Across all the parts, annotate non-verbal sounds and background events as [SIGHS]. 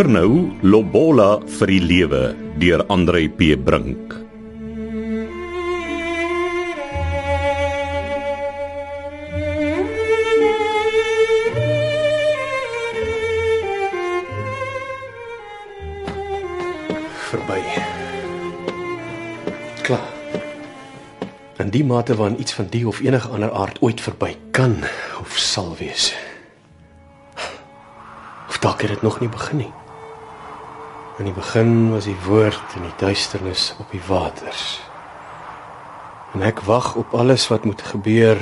Hoor nou Lobola vir die lewe deur Andre P Brink. verby. Klaar. In die mate waarin iets van die of enige ander aard ooit verby kan of sal wees. Of dalk het dit nog nie begin nie. In die begin was die woord in die duisternis op die waters. En ek wag op alles wat moet gebeur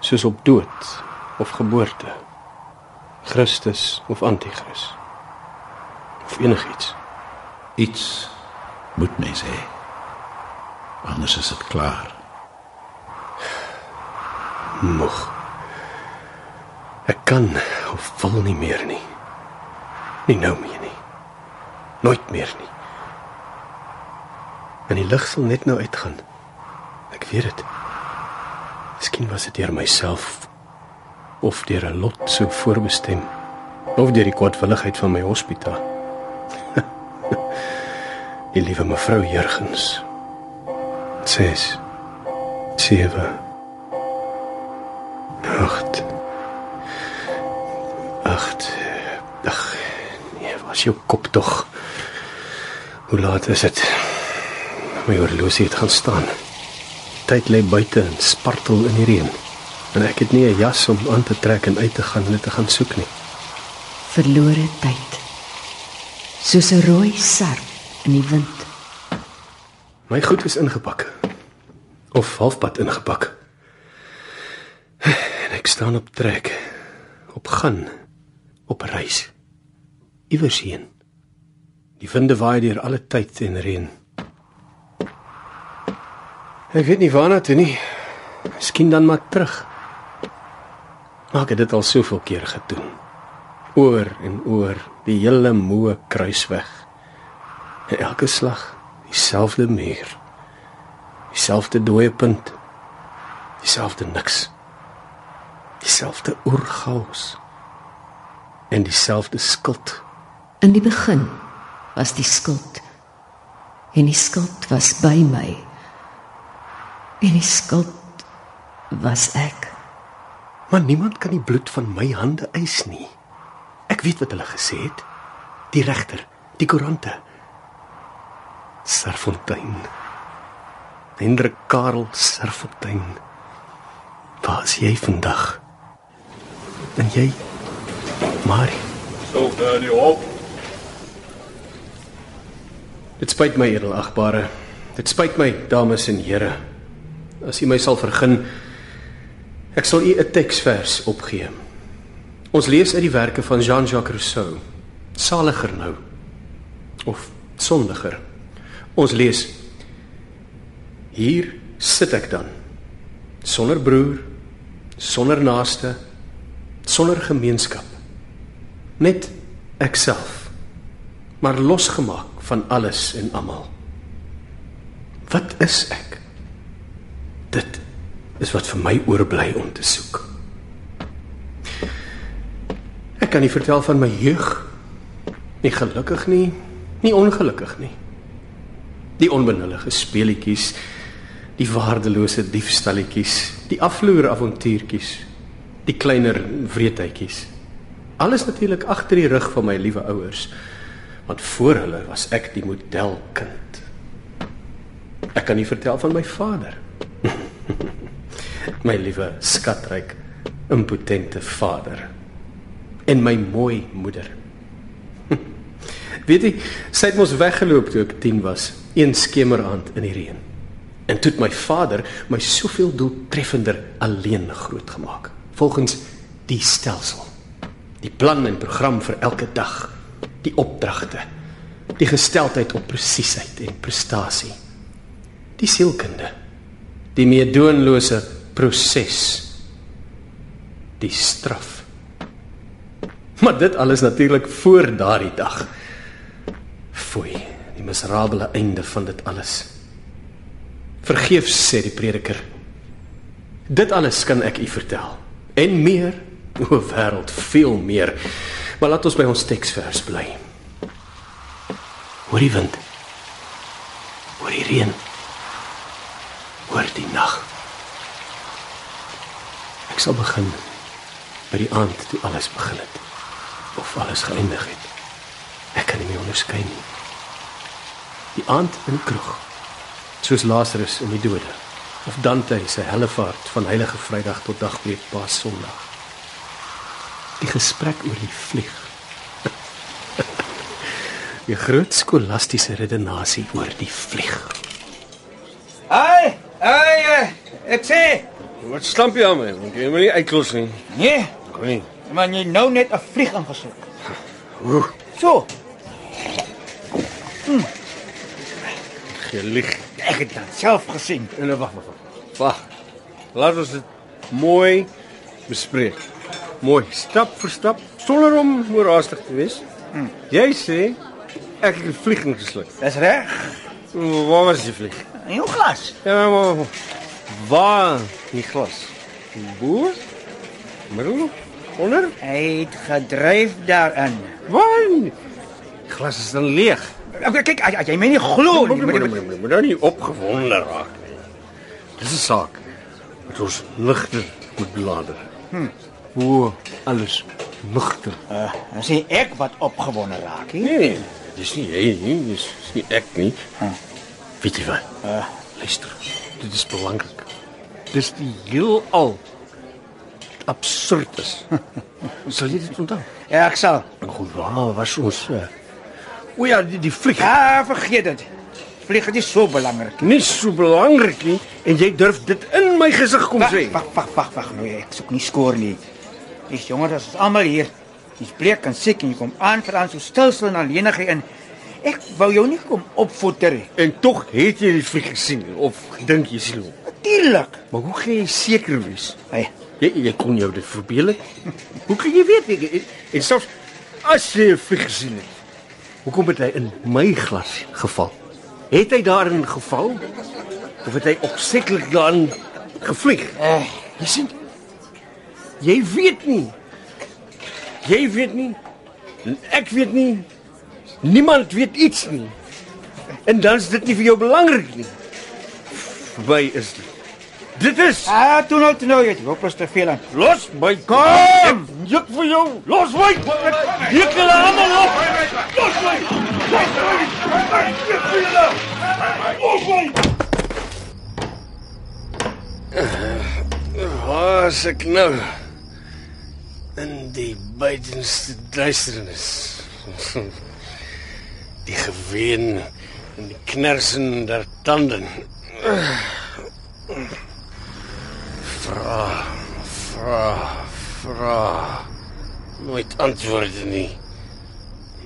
soos op dood of geboorte. Christus of anti-Christus. Of enigiets. Iets moet mens hê. Anders is dit klaar. moeg. Ek kan of wil nie meer nie. Nie nou meer nie. Nooit meer nie. En die lig sal net nou uitgaan. Ek weet dit. Miskien was dit deur myself of deur 'n lot so voorbestem of deur die kwadwilligheid van my hospitaal. [LAUGHS] die liewe mevrou Jurgens. 6 7 8 8 Ag, was jou kop tog. Hoe laat is dit? My horlosie het gaan staan. Tyd lê buite en spartel in die reën. En ek het nie 'n jas om aan te trek en uit te gaan en te gaan soek nie. Verlore tyd. Soos 'n rooi serp in die wind. My goed is ingepak. Of halfpad ingepak. En ek staan op trek. Op gaan. Op reis. Iewers heen. Die winde waai deur alle tyd en reën. Ek weet nie waarna toe nie. Miskien dan maar terug. Maar ek het dit al soveel keer gedoen. Oor en oor die hele moe kruisweg. En elke slag dieselfde muur. Dieselfde dooie punt. Dieselfde niks. Dieselfde oergaus. En dieselfde skuld. In die begin was die skuld. En die skuld was by my. En die skuld was ek. Maar niemand kan die bloed van my hande eis nie. Ek weet wat hulle gesê het. Die regter, die koerante. Serfontein. Hendrik Karel Serfontein. Waar is jy vandag? En jy? Marie. So gaan jy op. Dit spyt my edelagbare. Dit spyt my dames en here. As u my sal vergun, ek sal u 'n teksvers opgee. Ons lees uit die werke van Jean-Jacques Rousseau. Saliger nou of sondiger. Ons lees Hier sit ek dan sonder broer, sonder naaste, sonder gemeenskap. Net ek self, maar losgemaak van alles en almal. Wat is ek? Dit is wat vir my oorbly om te soek. Ek kan nie vertel van my jeug nie gelukkig nie, nie ongelukkig nie. Die onbenullige speletjies, die waardelose diefstalletjies, die afloer avontuurtjies, die kleiner wreedheidjies. Alles natuurlik agter die rug van my liewe ouers, want voor hulle was ek die modelkind. Ek kan nie vertel van my vader. [LAUGHS] my liewe skatryk impotente vader en my mooi moeder. [LAUGHS] Weet jy, sy het mos weggeloop toe ek 10 was, een skemeraand in die reën. En toe het my vader my soveel doeltreffender alleen grootgemaak, volgens die stelsel. Die plan en program vir elke dag, die opdragte, die gesteldheid op presisheid en prestasie. Die sielkunde, die meedoenlose proses, die straf. Maar dit alles natuurlik voor daardie dag. Foei, die miserabele einde van dit alles. Vergeefs sê die prediker. Dit alles kan ek u vertel en meer, o wêreld, veel meer. Maar laat ons by ons teksvers bly. Hoor die wind. Hoor die reën. Hoor die nag. Ek sal begin by die aand toe alles begin het of alles geëindig het. Ek kan nie meer onderskei nie. Die aand in die kroeg. Soos Lazarus in die dode of Dante se hellevaart van heilige Vrydag tot dagbreek Paas Sondag. Die gesprek oor die vlieg. [LAUGHS] die groot skolastiese redenasie oor die vlieg. Ai, ai, eh, ek sê, Wat stamp jy aan my? Want jy moet nie uitklos nie. nee, Kon nie. maar jy nou net 'n vlieg ingesit. Hoe? So, Gelig. ek het dit self gesien. En wag, wag, wag. Wag. Laat ons dit mooi bespreek. Mooi, stap vir stap, sonder om oorhaastig te wees. Hmm. Jy sê ek het 'n vlieg ingesluk. Dis reg. Waar was die vlieg? In jou glas. Ja, maar maar- waar die glas? Bo? Middel? Onder? Hy het gedryf daarin. Waar? Glas is dan leeg. Ek kyk, as as jy my nie glo nie, Moet moet nou nie opgewonde raak nie. Dis 'n saak wat ons nugter moet belader. Hm. Hoe alles nugter. uh, dan sê ek wat opgewonde raak, hè? Nee nee, dis nie jy nie, dis, dis nie ek nie. Hm. Weet jy wat? Uh, Luister, dit is belangrik. Dis die heelal absurd is. [LAUGHS] Sal jy dit onthou? ja, ek sal. Goed, waar was ons? Uh, o ja, die, die vlieg. Ja, vergeet dit. Vlieg is nie so belangrik. Nie so belangrik nie en jy durf dit in my gesig kom sê. wag, wag, wag, wag, nou ek soek nie skoor nie. Dis jonger as ons almal hier. Jy's bleek en siek en jy kom aan vir aan so stilstil en alleenig in. Ek wou jou nie kom opvoeter nie. En tog het jy die vlieg gesien of dink jy sien hom? Natuurlik. Maar hoe gaan jy seker wees? Hey, Jy jy kon jou dit verbeel? Hoe kan jy weet ek en, en selfs as jy 'n vlieg gesien het? Hoekom het hy in my glas geval? Het hy daarin geval? Of het hy opsetlik daarin gevlieg? eh, Jy sien Jy weet nie. Jy weet nie. Ek weet nie. Niemand weet iets nie. En dan is dit nie vir jou belangrik nie. Verby is dit. Dit is ah, toe nou, toe nou, jy het hopeloos te veel aan. los my kom. Juk vir jou. Los my. Juk hulle almal op. Los my. Los my. Juk vir julle. Los my. Waar is ek nou? In die buitenste duisternis. Die geween en die knersen der tanden. Vra, vra, vra. Nooit antwoorde nie.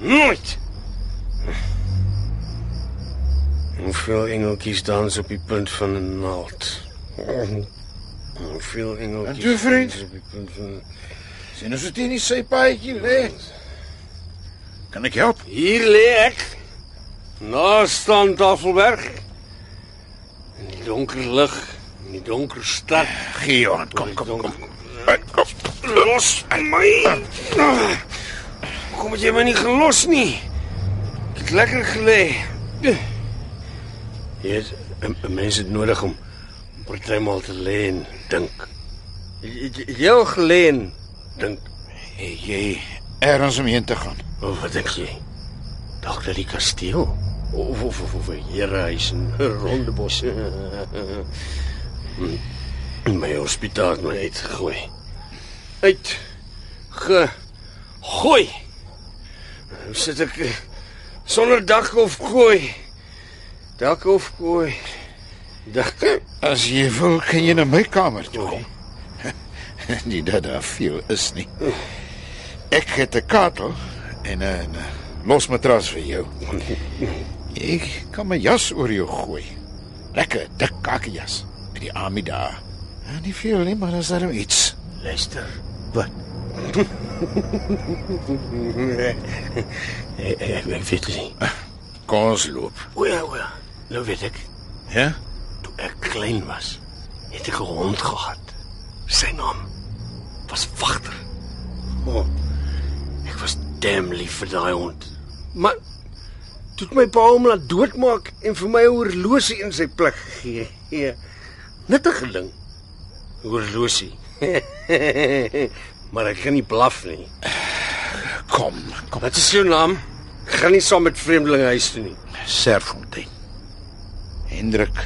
Nooit. Hoeveel engeltjies dans op die punt van 'n naald. Hoeveel engeltjies. En toe, vriend? dans op die punt van Sien ons dit nie sy paadjie lê. Kan ek help? Hier lê ek. Naast aan Tafelberg. In die donker lug, in die donker stad. Gee jou hand. Kom, kom, kom. Los my. Kom het jy my nie gelos nie? Ek het lekker gelê. Jy het 'n 'n mens het nodig om partymal te lê en dink. Jy dink. Jy ergens om heen te gaan. O, wat dink jy? Dalk dat die kasteel of of of, of 'n herehuis [LAUGHS] in Rondebos. My hospitaal het my uitgegooi. Uit gegooi. Nou sit ek eh, sonder dak of gooi. Dak of gooi. Dak. As jy wil, kan jy na my kamer toe kom. Nie dat daar veel is nie. Ek het 'n katel en 'n 'n losmatras vir jou. Ek kan my jas oor jou gooi. Lekker dik kakkejas met die Amida. En nie veel nie, maar as daar iets. Luister. Wat? [LAUGHS] Ek ek ek weet dit nie. Kom ons loop. O ja, o ja. Nou weet ek. Ja? Toe ek klein was, het ek 'n hond gehad. Sy naam was Wagter. Oh, ek was damn lief vir daai hond. Maar toe my pa hom laat doodmaak en vir my 'n horlosie in sy plek gegee. Ja. Nuttige ding. Horlosie. [LAUGHS] maar ek kan nie blaf nie. Kom, kom. Wat is jou naam? Ek gaan nie saam met vreemdelinge huis toe nie. Serfontein. Hendrik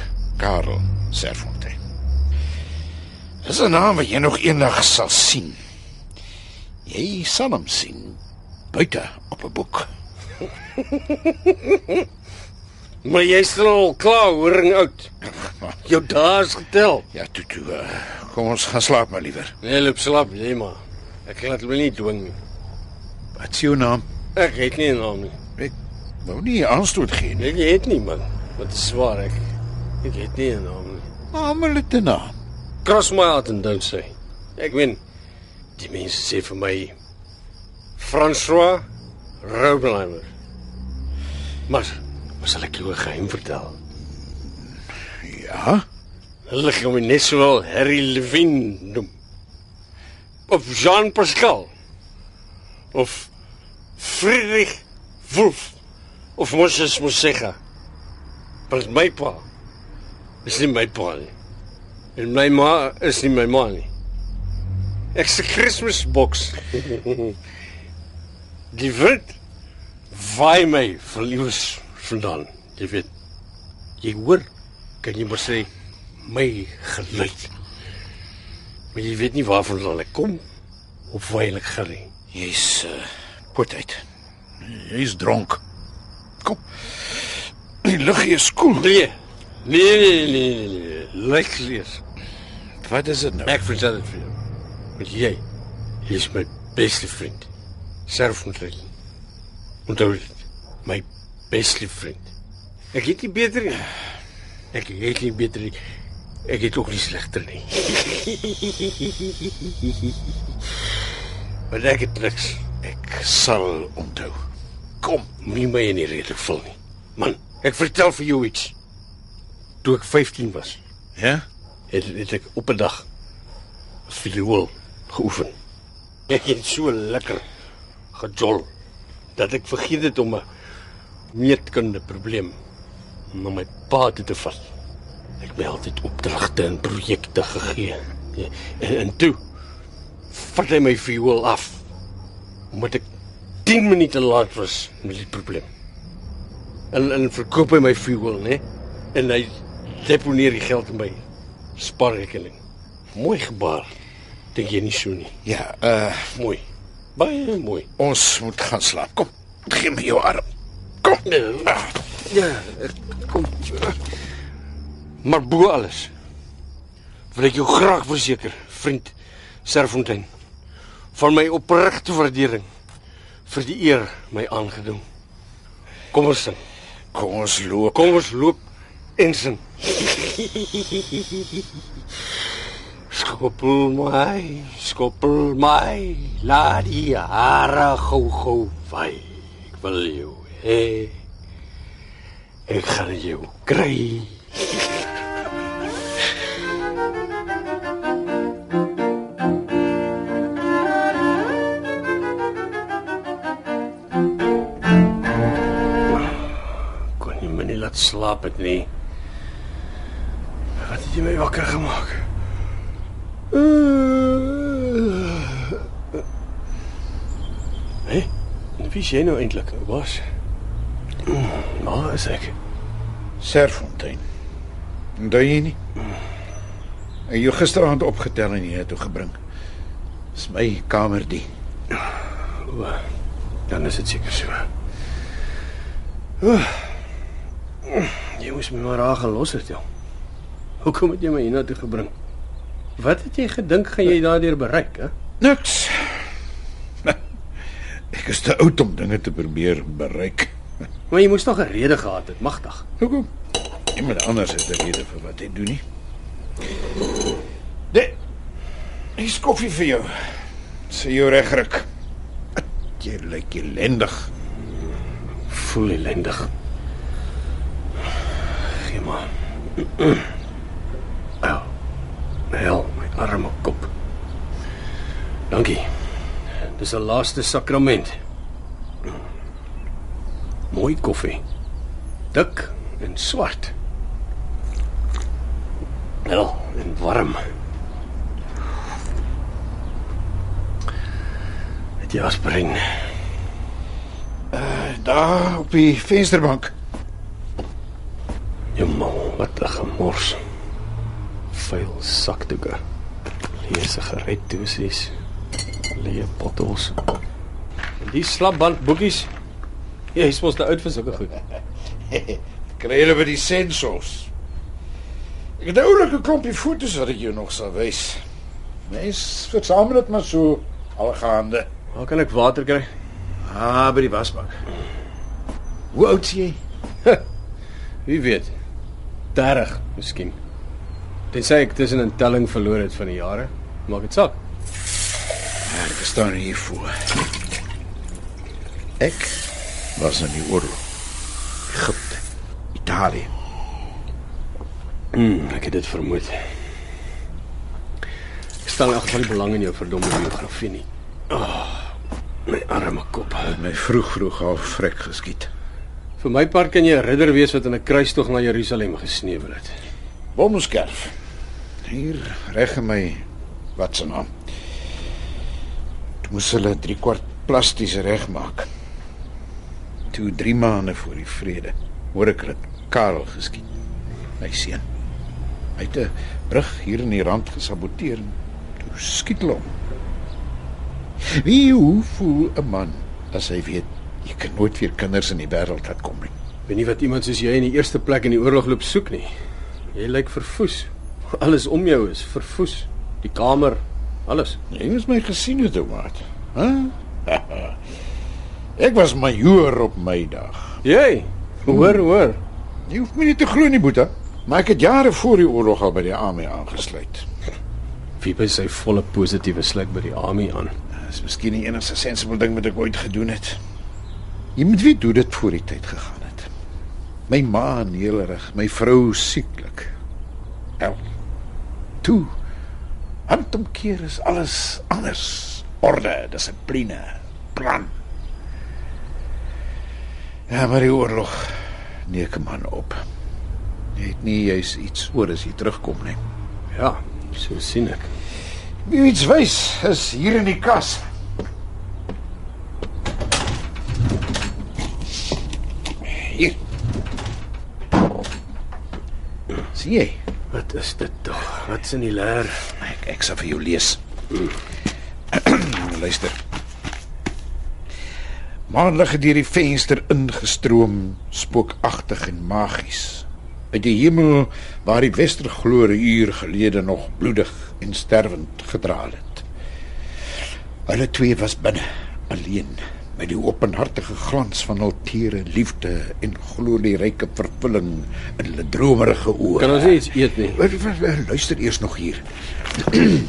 Karel Serfontein. Dis 'n naam wat jy nog eendag sal sien. Jy sal hom sien buite op 'n boek. [LAUGHS] Maar jy's al klaar, horing oud. [LAUGHS] Jou dae is getel. Ja, toe toe. Uh, kom ons gaan slaap maar liewer. Nee, loop slaap jy maar. Ek laat my nie dwing nie. Wat is jou naam? Ek het nie 'n naam nie. Ek wou nie aanstoot gee nie. Ek het nie man. Wat is swaar ek. Ek het nie 'n naam nie. Het 'n naam. Cross my heart and don't say. Ek weet die mense sê vir my François Robenheimer. Maar wat sal ek jou 'n geheim vertel? Ja. Hulle gaan my net sowel Harry Levin noem. Of Jean Pascal. Of Friedrich Wolf. Of Moses Mosega. Maar my pa is nie my pa nie. En my ma is nie my ma nie. Ek se Kersboks. [LAUGHS] Die wind vaai my verlies vandaan. Jy weet. Jy hoor, kan jy maar sê my geluid. Maar jy weet nie waarvan ek kom of waar ek gaan nie. Jy's uh, put uit. Jy's dronk. Kom. Die lug hier is koel. Nee. Nee nee nee nee. nee. Lyk lees. Wat is dit nou? Ek vertel dit vir jou. Want jy jy's my beste vriend. Serfontein. Onthou dit. My beste vriend. Ek het nie beter nie. Ek het nie beter nie. Ek het ook nie slegter nie. [LAUGHS] Maar ek het niks. Ek sal onthou. Kom, nie my in die rede vul nie. Man, ek vertel vir jou iets. Toe ek 15 was, Ja? Het, het ek op 'n dag viool geoefen. [LAUGHS] Ek het so lekker gejol dat ek vergeet het om 'n meetkunde probleem na my pa toe te vat. Ek het altyd opdragte en projekte gegee. En, en toe vat hy my viool af omdat ek 10 minute laat was met die probleem. En en verkoop hy my viool, né? En hy deponeer die geld in my spaarrekening. Mooi gebaar. Dink jy nie so nie? Ja, uh Mooi. Baie mooi. ons moet gaan slaap. Kom. Gee my jou arm. Kom. Ah, Ja, ek kom. Maar bo alles wil ek jou graag verseker, vriend Serfontein, van my opregte waardering vir die eer my aangedoen. Kom ons sing. Kom ons loop. Kom ons loop en sing. Skoppel my, skoppel my, laat die hare gou gou vaai. Ek wil jou hê. Ek gaan jou kry. Kon nie my nie laat slaap het nie. Jy my wakker gemaak? Hé, hey, wie is jy nou eintlik? Was? Maar is ek. Serfontein. Onthou jy nie? En jy gisteraand opgetel en hier toe gebring. Dis my kamer die. O, dan is dit seker so. O, jy moes my maar raag gelos het, jong. Hoekom het jy my hiernatoe gebring? Wat het jy gedink gaan jy daardeur bereik, hè? Niks. [LAUGHS] Ek is te oud om dinge te probeer bereik. [LAUGHS] Maar jy moes nog 'n rede gehad het, magtig. Hoekom? Iemand anders het 'n rede vir wat hy doen nie. Nee. Hier's koffie vir jou. Sê jou regryk. [LAUGHS] Jy lyk ellendig. Voel ellendig. Gee maar. [CLEARS THROAT] Hel, my arme kop. Dankie. Dis 'n laaste sakrament. Mooi koffie. Dik en swart. Wel, en warm. Het jy aspirien? Daar op die vensterbank. Jemmel, wat 'n gemors. Vuil sakdoeke. Leë sigaretdosies. Leë bottels. En die slapband boekies. Jy is mos te oud vir sulke goed. [LAUGHS] Kry hulle by die sensors. Ek het 'n oulike klompie foto's wat ek jou nog sal wys. Mens versamel dit maar so algaande. Waar kan ek water kry? Ah, by die wasbak. Hoe oud is jy? [LAUGHS] Wie weet. 30 miskien. Tensy ek tussen 'n telling verloor het van die jare. Maak dit saak. Ja, ek staan hier voor. Ek was in die oorlog. Egipte, Italië. Hmm, ek het dit vermoed. Ek stel in elk geval nie belang in jou verdomme biografie nie. Oh, my arme kop. Het my vroeg vroeg al vrek geskiet. Vir my part kan jy 'n ridder wees wat in 'n kruistog na Jerusalem gesneuwel het. Bomskerf. Hier reg in my wat se naam. Toe moes hulle 3 kwart plasties regmaak. Toe 3 maande voor die vrede hoor ek dit Karel geskiet. My seun. Hy het 'n brug hier in die rand gesaboteer. Toe skiet hulle hom. Wie hoe voel 'n man as hy weet jy kan nooit weer kinders in die wêreld laat kom nie? Weet nie wat iemand soos jy in die eerste plek in die oorlog loop soek nie. Jy lyk verfoes. Alles om jou is verfoes. Die kamer, alles. Jy het my gesien het ou maat. Hæ? [LAUGHS] Ek was majoor op my dag. Jy, hoor, hoor. Jy hoef my nie te glo nie, Boeta, maar ek het jare voor die oorlog al by die army aangesluit. Wie by sy volle positiewe sluit by die army aan. Dis miskien die enigste sensible ding wat ek ooit gedoen het. Jy moet weet hoe dit voor die tyd gegaan het. My ma neelerig, my vrou sieklik. El. Toe. Handomkeer is alles anders. Orde, dissipline, plan. Ja, maar die oorlog neek 'n man op. Jy het nie jy's iets oor as jy terugkom nie. Ja, so sien ek. Wie iets wys is hier in die kas. Hier. Sien jy? Wat is dit tog? Wat's in die leer? Ek ek sal vir jou lees. [CLEARS THROAT] Luister. Maandag het deur die venster ingestroom, spookagtig en magies. Uit die hemel waar die westerglorie uur gelede nog bloedig en sterwend gedraal het. Hulle twee was binne, alleen, met die openhartige glans van hul tere liefde en glorieryke vervulling in hulle dromerige oë. Kan ons iets eet nie? Wat- Luister eers nog hier. [CLEARS THROAT]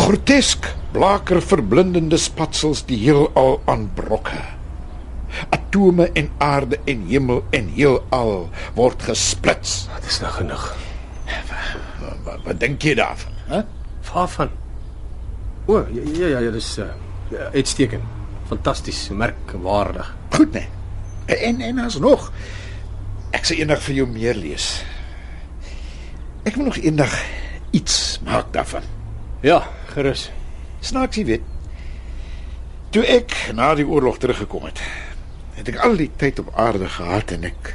Grotesk blaker verblindende spatsels die heelal aanbrokke. Atome en aarde en hemel en heelal word gesplits. Dit is nou genoeg. Wat, wat, wat dink jy daarvan? Hè? Waarvan? O, ja ja ja, ja dis uh, uitstekend. Fantasties, merkwaardig. Goed nee. En en as nog ek sal eendag vir jou meer lees. Ek wil nog eendag iets maak daarvan. Ja, gerus. Snaaks jy weet. Toe ek na die oorlog teruggekom het, het ek al die tyd op aarde gehad en ek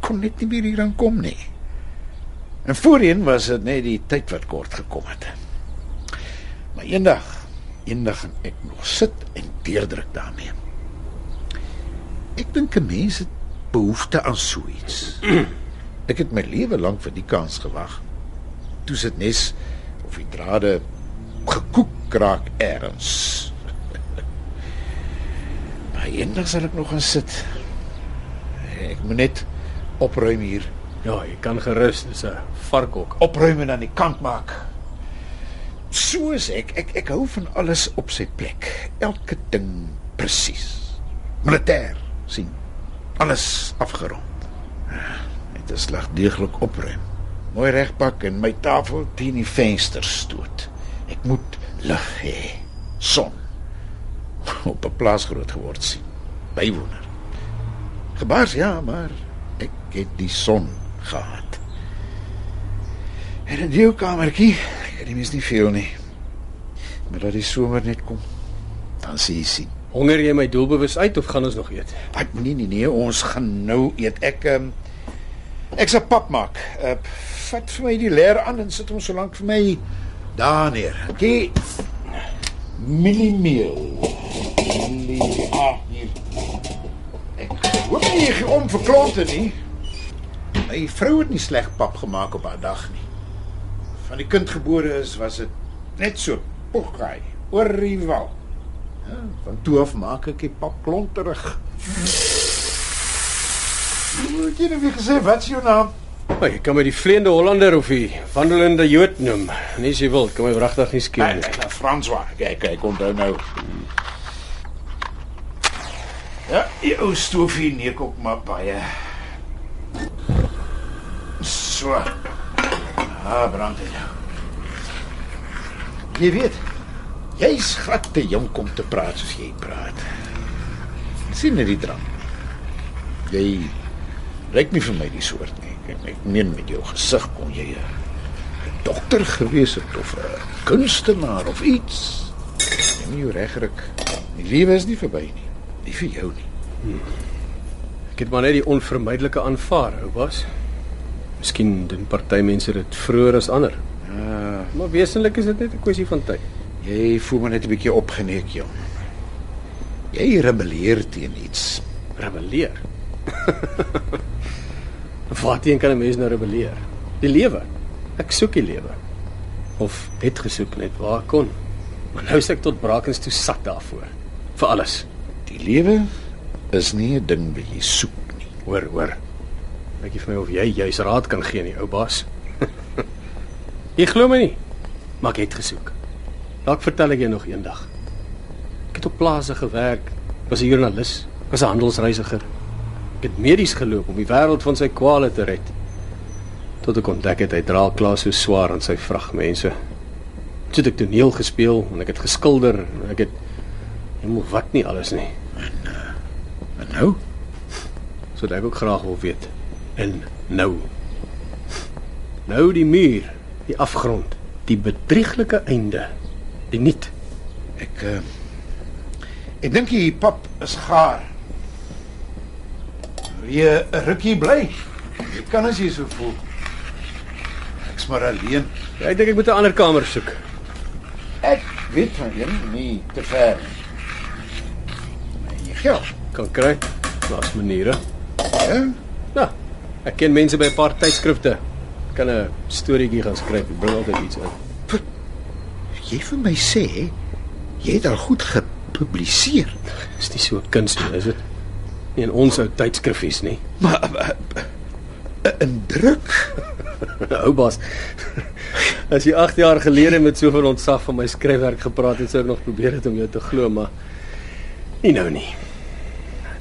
kon net nie meer hier aan kom nie. En voorheen was dit net die tyd wat kort gekom het. Maar eendag, gaan ek nog sit en deurdruk daarmee. Ek dink 'n mens het behoefte aan so iets. [CLEARS THROAT] Ek het my lewe lank vir die kans gewag. Toe sit nes of die drade gekoek raak ergens. [LAUGHS] maar eendag sal ek nog gaan sit. Ek moet net opruim hier. Ja, jy kan gerus, dis 'n varkhok. Opruim en aan die kant maak. So is ek. Ek ek hou van alles op sy plek. Elke ding presies. Militêr sien. Alles afgerond. Dit is slag deeglik opruim. Mooi regpak en my tafel teen die venster stoot. Ek moet lig hê. Son. op 'n plaas groot geword sien. Bywoner. Gebaars ja, maar ek het die son gehad. En in die ou kamertjie, ek het nie mis nie veel nie. Maar dat die somer net kom, dan sien jy sien. Honger jy my doelbewus uit of gaan ons nog eet? Ag nee nee nee, ons gaan nou eet. Ek um, ek sal pap maak. Uh, vat vir my die leer aan en sit hom so lank vir my daar neer. Okay. Mieliemeel. Mielie. Ah, hier. Ek hoop nie jy gee om vir klonte nie. My vrou het nie sleg pap gemaak op haar dag nie. Van die kind gebore is, was dit net so pokai oor die wal. Ja, van toe af maak ek die pap klonterig. Hoe het jy nou weer gesê wat is jou naam? Maar jy kan my die vleende Hollander of die wandelende Jood noem. Nie as jy wil, kan my wragtig nie skeer Nee, nie. nee, François. Kyk, kyk, onthou nou. Ja, die ou stoofie neek ook maar baie. So. Ah, brand dit nou. Jy weet, jy's glad te jonk om te praat soos jy praat. sien net die drank. Jy lyk nie vir my die soort nie. Ek, meen met jou gesig kon jy 'n dokter gewees het of 'n kunstenaar of iets. Jy moet jou regryk. Die lewe is nie verby nie. Nie vir jou nie. Ek het maar net die onvermydelike aanvaar, ou bas. Miskien doen party mense dit vroeër as ander. Ah, Maar wesenlik is dit net 'n kwessie van tyd. jy voel my net 'n bietjie opgeneek, jong. Jy rebelleer teen iets. Rebelleer. [LAUGHS] Waarteen kan 'n mens nou rebelleer? Die lewe. Ek soek die lewe. Of het gesoek net waar kon. Maar nou is ek tot brakens toe sat daarvoor. Vir alles. Die lewe is nie 'n ding wat jy soek nie. Hoor, hoor. Jy vir my of jy juis raad kan gee nie, ou baas. [LAUGHS] jy glo my nie, maar ek het gesoek. Dalk vertel ek jou nog eendag. Ek het op plase gewerk, was 'n joernalis, was 'n handelsreisiger. Ek het medies geloop om die wêreld van sy kwale te red. Tot ek ontdek het hy dra klaar so swaar aan sy vragmense. Toe het ek toneel gespeel en ek het geskilder en ek het hemel wat nie alles nie. En nou, [LAUGHS] So ek ook graag wil weet. En nou. Nou die muur, die afgrond, die bedrieglike einde. Die niet. ek uh, ek dink die pap is gaar. Wil jy 'n rukkie bly? Jy kan as jy so voel. Ek's maar alleen. Ja, ek dink ek moet 'n ander kamer soek. Ek weet van een nie te ver. Nee, geld. Kan kry. Daar's maniere. Ja? Ja. Ek ken mense by 'n paar tydskrifte. Kan 'n storieetjie gaan skryf. Ek bring altyd iets in. Jy vir my sê jy het al goed gepubliseer. Dis nie so kuns nie, is dit? Nie in ons ou tydskrifies nie. Maar maar- in druk. Ou baas. As jy 8 jaar gelede met soveel ontzag van my skryfwerk gepraat het, sou ek nog probeer het om jou te glo, maar nie nou nie.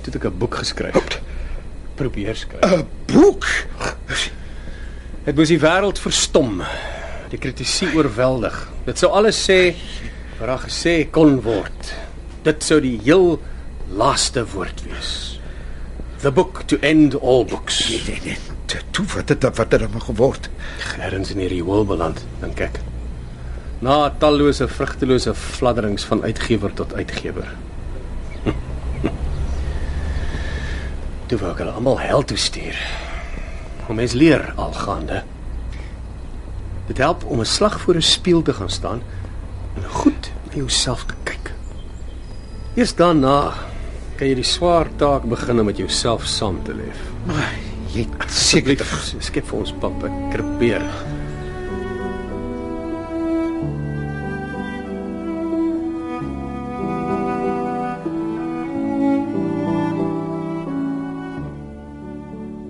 Toe het ek 'n boek geskryf. Probeer skryf. 'n Boek. Dit moes die wêreld verstom. Die kritisie oorweldig. Dit sou alles sê wat daar gesê kon word. Dit sou die heel laaste woord wees. The book to end all books. Nee, nee. Toe toe, wat het wat er maar geword? Ergens in hierdie hoel beland, dink ek. Na tallose vrugtelose fladderings van uitgewer tot uitgewer. Toe wou ek hulle almal hel toe stuur. Maar mens leer algaande. Dit help om 'n slag voor 'n spieël te gaan staan en goed na jouself te kyk. Eers daarna kan jy die swaar taak begin om met jouself saam te leef. Maar jy het seker skep vir ons pap 'n krepeer.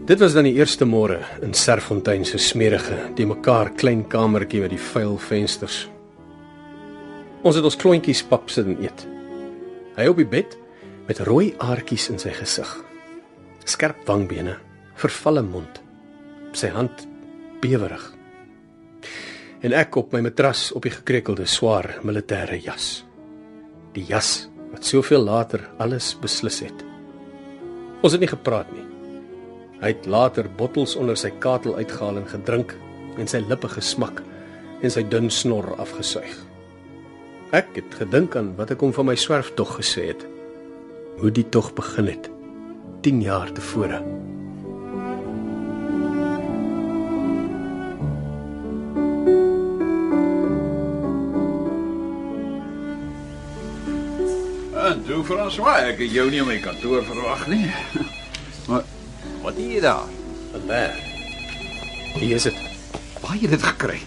Dit was dan die eerste môre in Serfontein se smerige, die mekaar klein kamertjie met die vuil vensters. Ons het ons klontjies pap sit en eet. Hy op die bed met rooi aartjies in sy gesig. Skerp wangbene, vervalle mond. Sy hand bewerig. En ek op my matras op die gekrekelde swaar militêre jas. Die jas wat soveel later alles beslis het. Ons het nie gepraat nie. Hy het later bottels onder sy katel uitgehaal en gedrink en sy lippe gesmak en sy dun snor afgesuig. Ek het gedink aan wat ek hom van my swerftog gesê het. Hoe die tog begin het 10 jaar tevore. En toe François, ek het jou nie in my kantoor verwag nie. [LAUGHS] Maar wat doen jy daar? Albert. Hier is dit. Waar het jy dit gekry?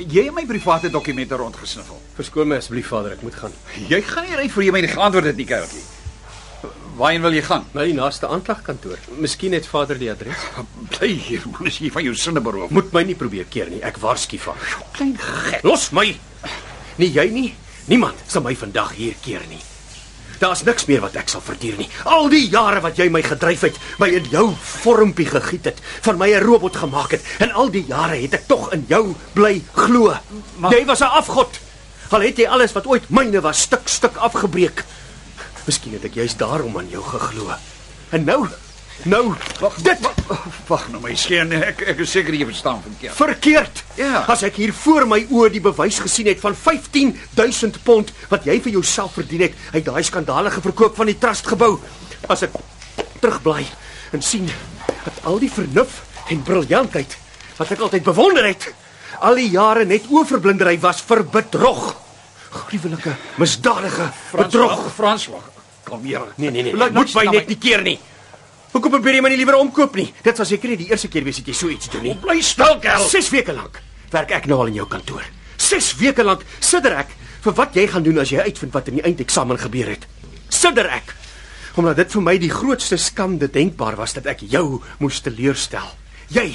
Jy het my private dokumente rondgesniffel. Verskoon my asseblief vader, ek moet gaan. Jy gaan nie ry vir jy my nie geantwoord het nie, kerkie. Waarheen wil jy gaan? Na die naaste aanklagkantoor. Miskien het vader die adres. Bly hier, man, as jy van jou sinne beroof. Moet my nie probeer keer nie. Ek waarsku van. Klein gek. Los my. Nie jy nie. Niemand sal my vandag hier keer nie. Daar's niks meer wat ek sal verduur nie. Al die jare wat jy my gedryf het, my in jou vormpie gegiet het, van my 'n robot gemaak het, en al die jare het ek tog in jou bly glo. Maar- Jy was 'n afgod. Al het jy alles wat ooit myne was stuk stuk afgebreek. Miskien het ek juist daarom aan jou geglo. En nou, nou, dit Wag nou my skien, ek ek is seker jy verstaan verkeerd. verkeerd. Ja. As ek hier voor my oë die bewys gesien het van 15000 pond wat jy vir jouself verdien het uit daai skandalige verkoop van die trustgebou, as ek terugbly en sien dat al die vernuf en briljantheid wat ek altyd bewonder het, al die jare net oorverblindery was vir bedrog. Gruwelike, misdadige bedrog. François, kom hier. Nee nee nee, Laat moet my na net nie keer nie. Hoekom probeer jy my nie liewer omkoop nie? Dit was seker nie die eerste keer wees dat jy so iets doen nie. Bly stil, kerel. 6 weke lank werk ek nou al in jou kantoor. 6 weke lank sidder ek vir wat jy gaan doen as jy uitvind wat in die eindeksamen gebeur het. Sidder ek omdat dit vir my die grootste skande denkbaar was dat ek jou moes teleurstel. Jy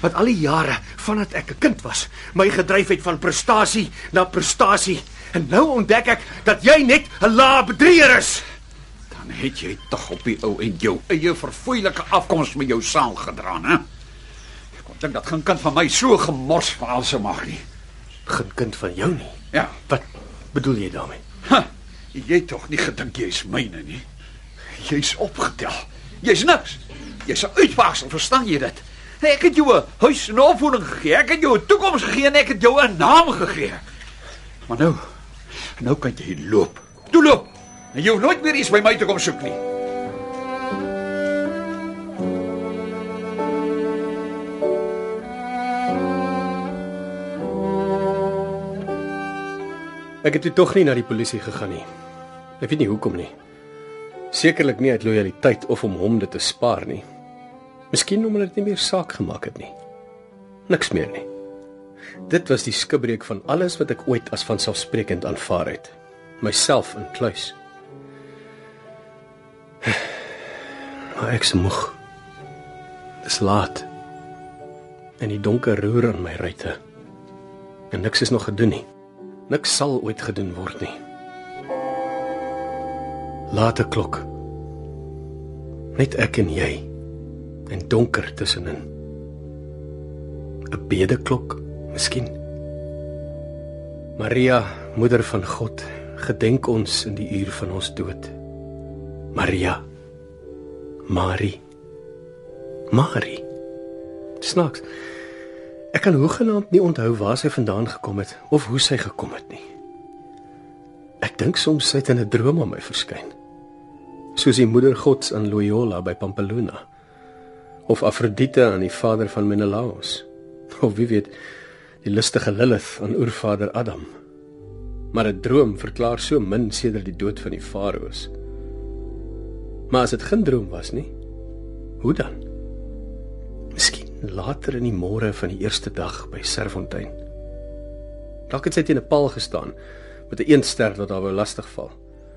wat al die jare vandat ek 'n kind was, my gedryf het van prestasie na prestasie en nou ontdek ek dat jy net 'n lae bedrieger is. Dan het jy tog op die ou en jou eie verfoeilike afkoms met jou saamgedra, hè? Ek kon dink dat geen kind van my so gemors verhaal sou mag nie. Geen kind van jou nie. Ja. Wat bedoel jy daarmee? Ha, jy tog nie gedink jy's myne nie. Jy's opgetel. Jy's niks. Jy's 'n uitwaagsel, verstaan jy dit? Ek het jou 'n huis en opvoeding gegee. Ek het jou 'n toekoms gegee en ek het jou 'n naam gegee. Maar nou, nou kan jy loop. Toe loop. En jy hoef nooit meer iets by my te kom soek nie. Ek het tog nie na die polisie gegaan nie. Ek weet nie hoekom nie. Sekerlik nie uit lojaliteit of om hom dit te spaar nie. Miskien omdat dit nie meer saak gemaak het nie. Niks meer nie. Dit was die skibreek van alles wat ek ooit as vanselfsprekend aanvaar het. Myself in kluis. [SIGHS] Maar ek is moeg. Dis laat. En die donker roer aan my ruite. En niks is nog gedoen nie. Niks sal ooit gedoen word nie. Late klok. Net ek en jy. En donker tussenin. 'n Bedeklok, miskien. Maria, moeder van God, gedenk ons in die uur van ons dood. Maria. Marie. Marie. Snaaks. Ek kan hoegenaamd nie onthou waar sy vandaan gekom het of hoe sy gekom het nie. Ek dink soms sy het in 'n droom aan my verskyn. Soos die moeder gods aan Loyola by Pampeluna of Afrodite aan die vader van Menelaos of wie weet die lustige Lilith aan oervader Adam. Maar 'n droom verklaar so min sedert die dood van die farao's. Maar as dit geen droom was nie, hoe dan? Miskien later in die môre van die eerste dag by Serfontein. Dalk het sy teen 'n paal gestaan met 'n eenster wat haar wou lastigval.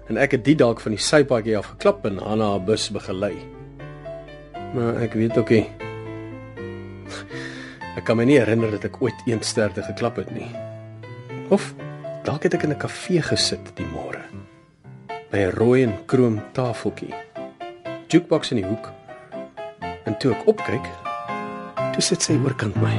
En ek het die dalk van die sypaadjie af geklap en haar na haar bus begelei. Maar ek weet ook nie. [LAUGHS] Ek kan my nie herinner dat ek ooit eensterde geklap het nie. Of dalk het ek in 'n kafee gesit die môre by 'n rooi en kroom tafeltjie jukebox in die hoek. En toe ek opkyk, toe sit sy oorkant my.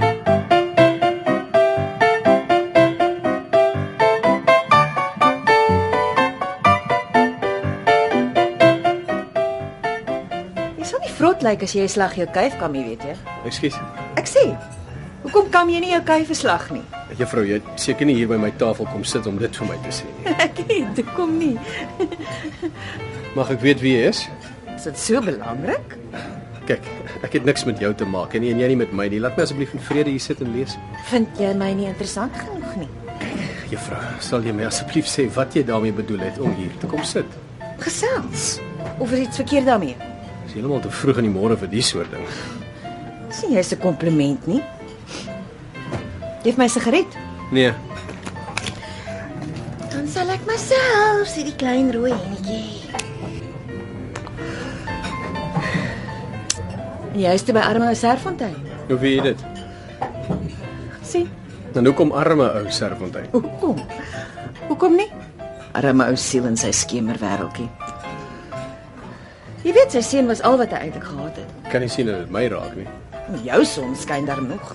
Jy sal nie vrot lyk like as jy 'n slag jou kuif kam, jy weet jy. Ekskuus. Ek sê, hoekom kam jy nie jou kuif verslag nie? Juffrou, jy seker nie hier by my tafel kom sit om dit vir my te sê nie. [LAUGHS] Ek het, kom nie. Mag ek weet wie jy is? Is dit so belangrik? Kyk, ek het niks met jou te maak en nie en jy nie met my nie. Laat my asseblief in vrede hier sit en lees. Vind jy my nie interessant genoeg nie? Juffrou, sal jy my asseblief sê wat jy daarmee bedoel het om hier te kom sit? Gesels. Of is iets verkeerd daarmee? Dis heeltemal te vroeg in die môre vir die soort ding. Sien jy's 'n kompliment nie? Geef my 'n sigaret. Nee, Dan sal ek myself sien die klein rooi enetjie. En jy is te by Armou Serfontein. hoe weet jy dit? Sien? Dan hoekom arme ou Serfontein? Hoekom? Hoekom nie? Arme ou siel in sy skemerwêreldjie. Jy weet sy seun was al wat hy eintlik gehad het. Kan nie sien dat dit my raak nie. Jou son skyn daar nog.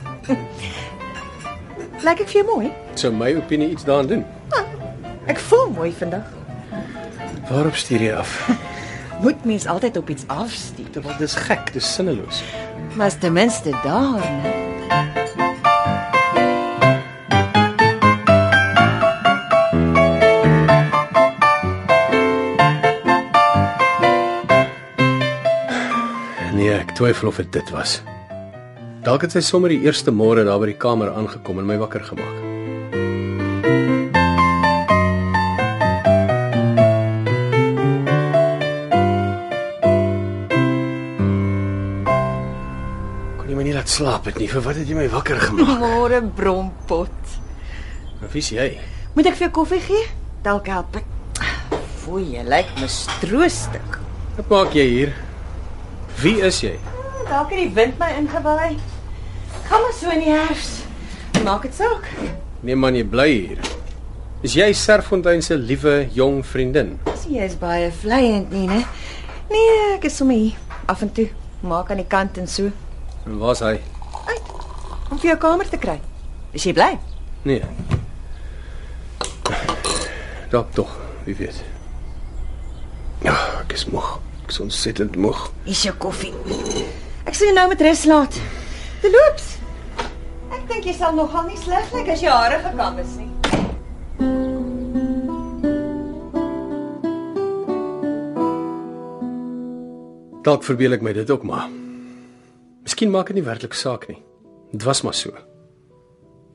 Lyk ek vir jou mooi? Sou my opinie iets daaraan doen? Ek voel mooi vandag. Waarop stuur jy af? Moet mens altyd op iets afstuur. Terwyl dis gek, dis sinneloos. Maar ten minste daar, né? Nee, ek twyfel of dit dit was. Dalk het sy sommer die eerste môre daar by die kamer aangekom en my wakker gemaak. Slaap het nie? Vir wat het jy my wakker gemaak? [LAUGHS] Môre brompot. Nou, Wie's jy? Moet ek vir jou koffie gee? Dalk help ek. Foei, jy lyk mistroostig. Wat maak jy hier? Wie is jy? Dalk het die wind my ingewaai. Gaan maar so in die herfs. Maak dit saak. Nee man, jy bly hier. Is jy Serfontein se liewe jong vriendin? Jy is baie vleiend nie, né? Nee, ek is sommer hier af en toe. Maak aan die kant en so. En waar's hy? Uit. Om vir jou kamer te kry. Is jy bly? Nee. Dalk tog, wie weet. Ja, ek is moeg. Ek is ontsettend moeg. Is jou koffie. Ek sal jou nou met rus laat. Te loops. Ek dink jy sal nogal nie sleg lyk as jou hare gekam is nie. Dalk verbeel ek my dit ook maar. Miskien maak dit nie werklik saak nie. Dit was maar so.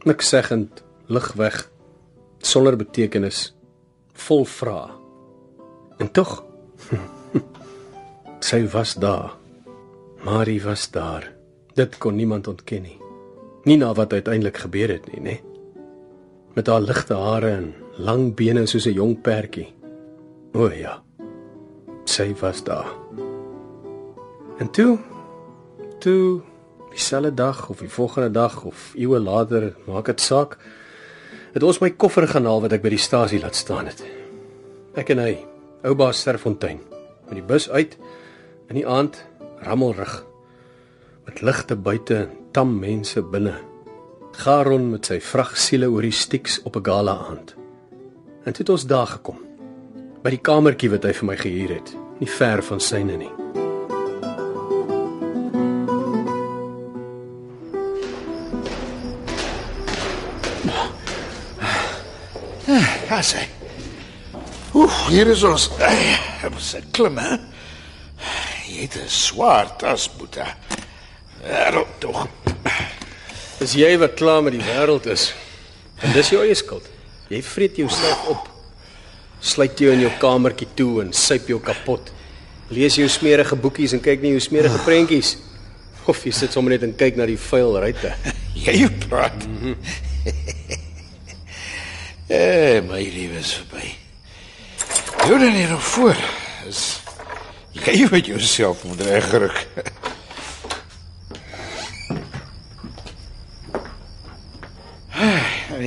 Niks seggend, lig weg, sonder betekenis, vol vrae. En tog [LAUGHS] sy was daar. Marie was daar. Dit kon niemand ontken nie. Nie na wat uiteindelik gebeur het nie, nê? Met haar ligte hare en lang bene soos 'n jong perdjie. O ja. Sy was daar. En toe toe dieselfde dag of die volgende dag of eeue later, maak dit saak, het ons my koffer gaan haal wat ek by die stasie laat staan het. Ek en hy, ou baas Serfontein, met die bus uit in die aand rammelrig met ligte buite en tam mense binne. Garon met sy vragsiele oor die stiks op 'n gala aand. En toe het ons daar gekom. By die kamertjie wat hy vir my gehuur het, nie ver van syne nie. Ja, sê. Oef, hier is ons. Ek moet se klim, hè. Jy het 'n swaar tas, Boeta. Wêreld tog. Dis jy wat klaar met die wêreld is. En dis jou eie skuld. Jy vreet jouself op. Sluit jou in jou kamertjie toe en syp jou kapot. Lees jou smerige boekies en kyk na jou smerige prentjies. Of jy sit sommer net en kyk na die vuil ruitte. [LAUGHS] Jy praat. Eh, my lewe is verby. Jou dan hier nog voor. Is jy wat jouself moet regryk.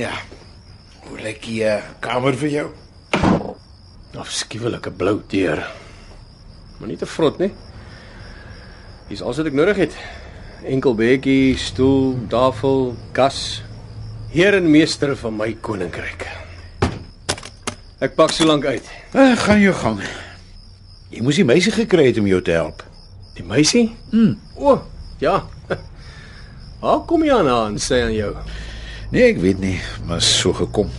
ja. Hoe lyk die uh, kamer vir jou? Afskuwelike blou deur. Maar nie te vrot nie. Dis alles wat ek nodig het. Enkel bedjie, stoel, tafel, kas. Heer en meester van my koninkryk. Ek pak so lank uit. Uh, gaan jou gang. Jy moes die meisie gekry het om jou te help. Die meisie? Mm. O, oh, ja. [LAUGHS] Waar kom jy aan aan sê aan jou? Nee, ek weet nie, maar so gekom.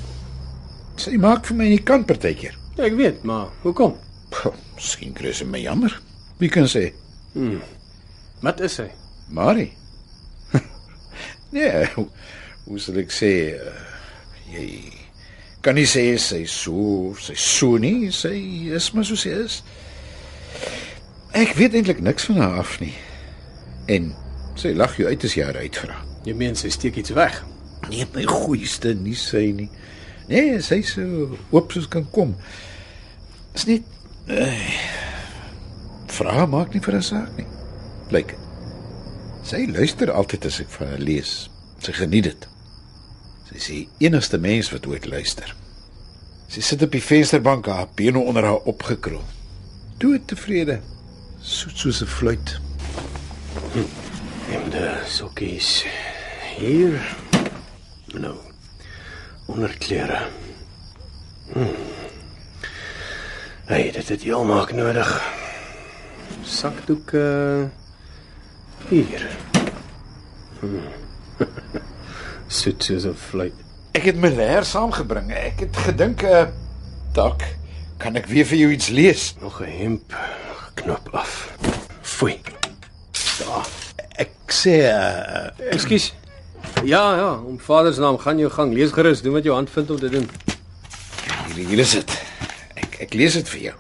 Sy maak vir my nie kant partykeer. Ja, ek weet, maar hoekom? Puh, Miskien kry sy my jammer. Wie kan sê? Wat is hy? Marie. [LAUGHS] nee, hoe, sal ek sê uh, jy kan nie sê sy so, sy so nie, sy is maar soos sy is. Ek weet eintlik niks van haar af nie. En sy lag jou uit as jy haar uitvra. Jy meen sy steek iets weg. Nee, my goeieste, nie sy nie. Nee, sy so oop soos kan kom. Is net uh, vra maak nie vir 'n saak nie. Blyk. Sy luister altyd as ek vir haar lees. Sy geniet dit. Sy is die enigste mens wat ooit luister. Sy sit op die vensterbank, haar bene onder haar opgekrul. Dood tevrede. Soet soos 'n fluit. En de sokkies hier. Nou. Onderklere. Hm. Hey, dit het heel maak nodig. Sakdoek uh hier. Hm. [LAUGHS] Soet soos 'n fluit. Ek het my leer saamgebring. Ek het gedink uh dalk kan ek weer vir jou iets lees. Nog 'n hemp knop af. Foei. Daar. Ek sê uh Ekskuus. Ja, ja, om Vader se naam gaan jou gang. Lees gerus, doen wat jou hand vind om te doen. hier, hier is dit. Ek ek lees dit vir jou.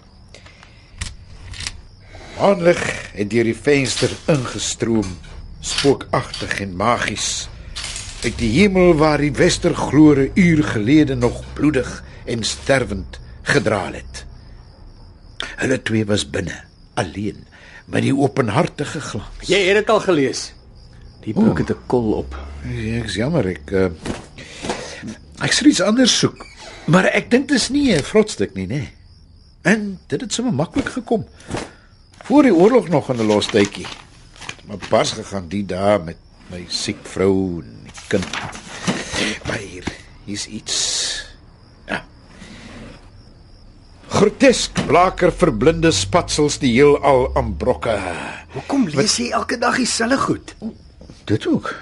Maanlig het deur die venster ingestroom, spookagtig en magies. Uit die hemel waar die westerglore uur gelede nog bloedig en sterwend gedraal het. Hulle twee was binne, alleen, met die openhartige glans. Jy het dit al gelees. Die boek het 'n kol op. Ja, ek's jammer ek uh, ek sou iets anders soek. Maar ek dink dit is nie 'n vrotstuk nie, nê. En dit het sommer maklik gekom. Voor die oorlog nog in 'n los tydjie. Maar pas gegaan die dae met my siek vrou en kind. Maar hier hier's iets. Ja. Grotesk blaker verblinde spatsels die heelal aan brokke. Hoekom lees jy elke dag dieselfde goed? Dit ook.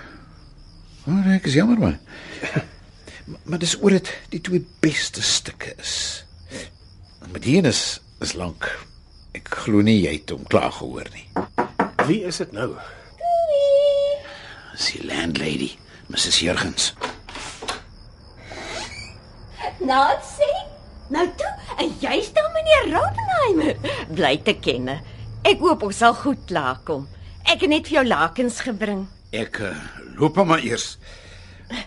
Maar ek is jammer maar. [LAUGHS] Maar, maar dis oor dit die twee beste stukke is. Met die een is is lank. Ek glo nie jy het hom klaar gehoor nie. Wie is dit nou? Die landlady, Mrs. Jurgens. Natsie? Nou toe, en jy's dan meneer Rodenheimer. Bly te kenne. Ek hoop ons sal goed klaarkom. Ek het net vir jou lakens gebring. Ek uh, loop hom maar eers.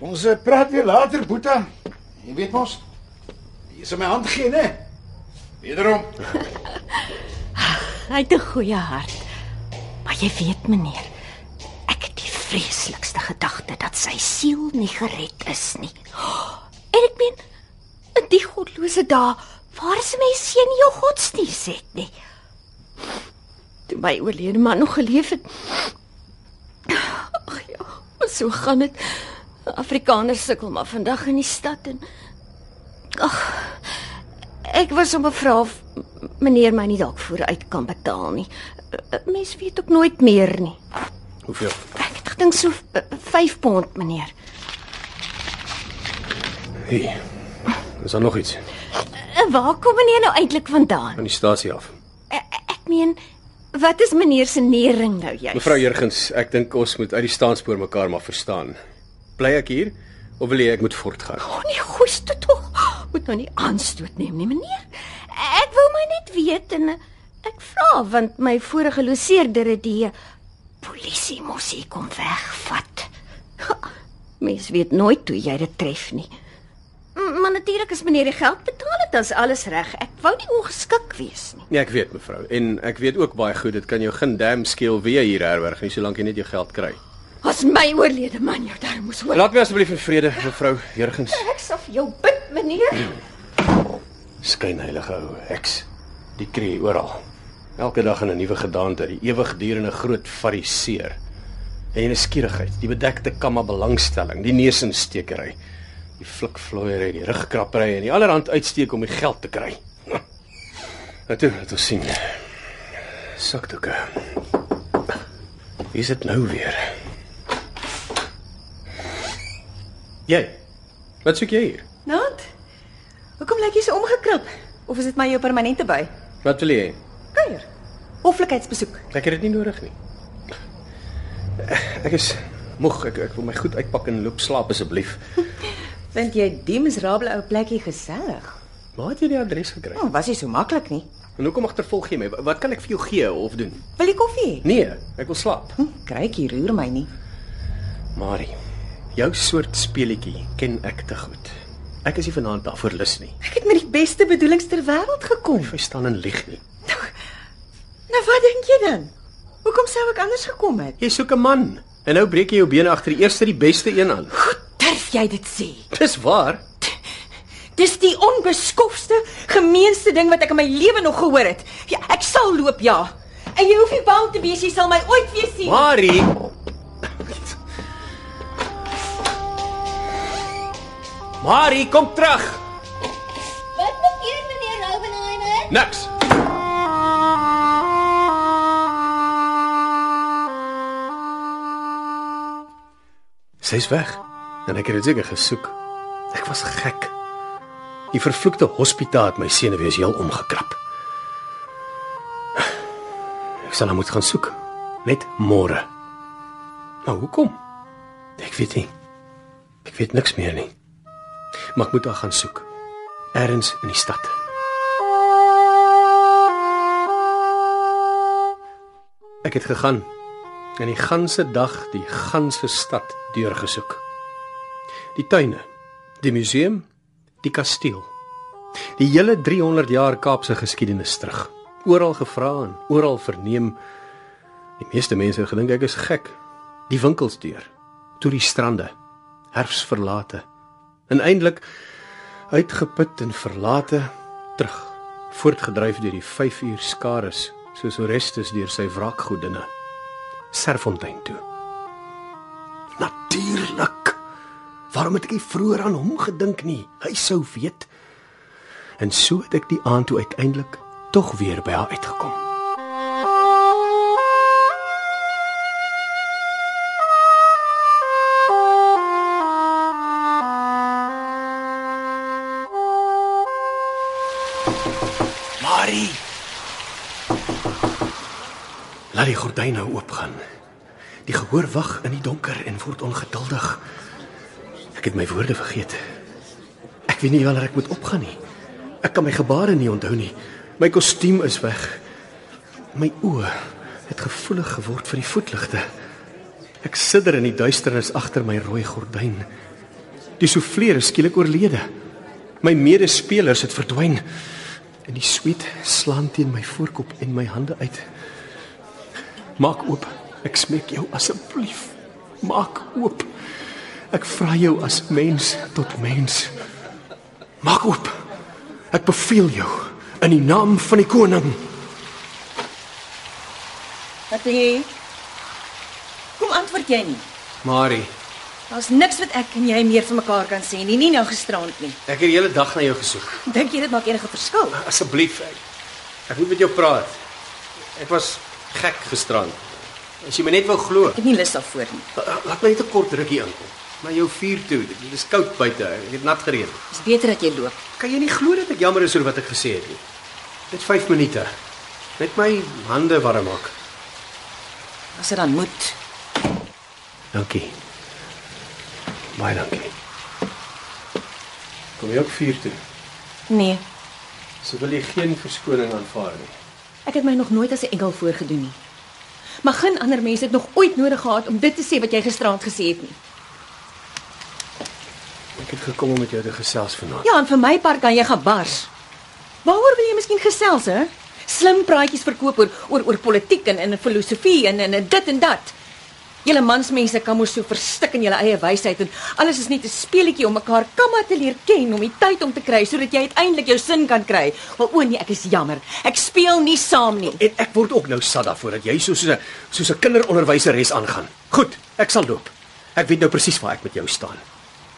Ons uh, praat weer later, Boeta. Jy weet mos. Jy is my hand gee, né? Wederom. Hy het 'n goeie hart. Maar jy weet meneer, ek het die vreeslikste gedagte dat sy siel nie gered is nie. [GASPS] En ek meen, in die godlose dae, waar is mens sien nie jou godsdienst het nie. Toe my oorlede man nog geleef het. Ag ja, maar so gaan dit. Afrikaners sukkel maar vandag in die stad en ag ek was om gevra of meneer my nie dalk vooruit kan betaal nie. Mens weet ook nooit meer nie. Hoeveel? Ek het gedink so 5 pond, meneer. Hey. Is daar nog iets En waar kom meneer nou eintlik vandaan? van die stasie af? Ek, ek meen, wat is meneer se nering nou juist? Mevrou Jurgens, ek dink ons moet uit die staanspoor mekaar maar verstaan. Bly ek hier of wil jy ek moet voortgaan? O nee, goeie tog. Moet nou nie aanstoot neem nie, meneer. Ek wou my net weet en eh, ek vra want my vorige loseerder het die eh, polisie mos hier kom wegvat. Mens weet nooit hoe jy dit tref nie. Maar natuurlik as meneer die geld betaal het, dan is alles reg. Ek wou nie ongeskik wees nie. Nee, ek weet mevrou en ek weet ook baie goed dit kan jou geen dam skeel wie jy hier herberg nie solank jy net jou geld kry. As my oorlede man jou daar moes hoor. Laat my asseblief in vrede, mevrou Jurgens. Ek sal vir jou bid, meneer. [CLEARS THROAT] Skynheilige ou heks. Die jy oral. Elke dag in 'n nuwe gedaante, die ewigdurende groot fariseer. En die nuuskierigheid, die bedekte kamma belangstelling, die neusinstekery, die flikvlooiery, die rugkrappery en die allerhand uitsteek om die geld te kry. [LAUGHS] Nou toe, laat ons sien. Sakdoeke. Wie is dit nou weer? Jy. Wat soek jy hier? Nat. Hoekom lyk jy so omgekrap? Of is dit maar jou permanente by? Wat wil jy? Kuier. Hoflikheidsbesoek. Ek het dit nie nodig nie. Ek is moeg. Ek ek wil my goed uitpak en loop slaap asseblief. [LAUGHS] Vind jy die miserable ou plekkie gesellig? Waar het jy die adres gekry? Oh, was nie so maklik nie. En hoekom agtervolg jy my? Wat kan ek vir jou gee of doen? Wil jy koffie? Nee, ek wil slaap. Hm, Krykie roer my nie. Marie, jou soort speletjie ken ek te goed. Ek is nie vanaand daarvoor lus nie. Ek het met die beste bedoelings ter wêreld gekom. Jy staan en lieg nie. Nou wat dink jy dan? Hoekom sou ek anders gekom het? Jy soek 'n man en nou breek jy jou bene agter die eerste die beste een aan. Durf jy dit sê? Dis waar. Dis die onbeskofste, gemeenste ding wat ek in my lewe nog gehoor het. Ja, ek sal loop, ja. En jy hoef nie bang te wees jy sal my ooit weer sien. Marie. Marie, kom terug. Wat verkeerd meneer Raubenheimer? Niks. Sy's weg. En ek het dit seker gesoek. Ek was gek. Die vervloekte hospitaal het my senuwees heel omgekrap. Ek sal haar moet gaan soek. Net môre. Maar hoekom? Ek weet nie. Ek weet niks meer nie. Maar ek moet haar gaan soek. Ergens in die stad. Ek het gegaan en die ganse dag die ganse stad deurgesoek. Die tuine, die museum, die kasteel. Die hele 300 jaar Kaapse geskiedenis terug. Oral gevra en oral verneem. Die meeste mense gedink ek is gek. Die winkels deur, toe die strande, herfsverlate. En eintlik uitgeput en verlate terug, voortgedryf deur die 5 uur skares, soos Orestes deur sy wraakgoedinne. Serfontein toe. Natuurlik. Waarom het ek nie vroeër aan hom gedink nie? Hy sou weet. En so het ek die aand toe uiteindelik tog weer by haar uitgekom. Laat die gordyn nou oopgaan. Die gehoor wag in die donker en word ongeduldig. Ek het my woorde vergeet. Ek weet nie wanneer ek moet opgaan nie. Ek kan my gebare nie onthou nie. My kostuum is weg. My oë het gevoelig geword vir die voetligte. Ek sidder in die duisternis agter my rooi gordyn. Die souffleer is skielik oorlede. My medespelers het verdwyn. En die sweet slaan teen my voorkop en my hande uit. Maak oop. Ek smeek jou asseblief. Maak oop. Ek vra jou as mens tot mens. Maak oop. Ek beveel jou in die naam van die koning. Wat wil jy? Kom antwoord jy nie. Marie, Daar's niks wat ek en jy meer vir mekaar kan sê nie, nie nou gisterand nie. ek het die hele dag na jou gesoek. Dink jy dit maak enige verskil? Asseblief. Ek, ek moet met jou praat. Ek was gek gisterand. As jy my net wou glo. Ek het nie lus daarvoor nie. Laat my net 'n kort rukkie inkom. Maar jou vuur toe. Dit is koud buite. Ek het nat gereën. Dis beter dat jy loop. Kan jy nie glo dat ek jammer is oor wat ek gesê het nie? Net 5 minute. Net my hande warm maak. As dit dan moet. Dankie. Baie dankie. Kom jy ook vuur toe? Nee, So wil jy geen verskoning aanvaar nie. Ek het my nog nooit as 'n engel voorgedoen nie. Maar geen ander mense het nog ooit nodig gehad om dit te sê wat jy gisterand gesê het nie. Ek het gekom om met jou te gesels vanaand. Ja, en vir my part kan jy gaan bars. Waaroor wil jy miskien gesels, hè? Slim praatjies verkoop oor oor oor politiek en en filosofie en en dit en dat. Julle mansmense kan mos so verstik in julle eie wysheid en alles is net 'n speletjie om mekaar kamma te leer ken om die tyd om te kry sodat jy uiteindelik jou sin kan kry. Wel o nee, ek is jammer. Ek speel nie saam nie. En ek word ook nou sat daarvoor dat jy so soos 'n soos 'n kinderonderwyseres aangaan. Goed, ek sal loop. Ek weet nou presies waar ek met jou staan.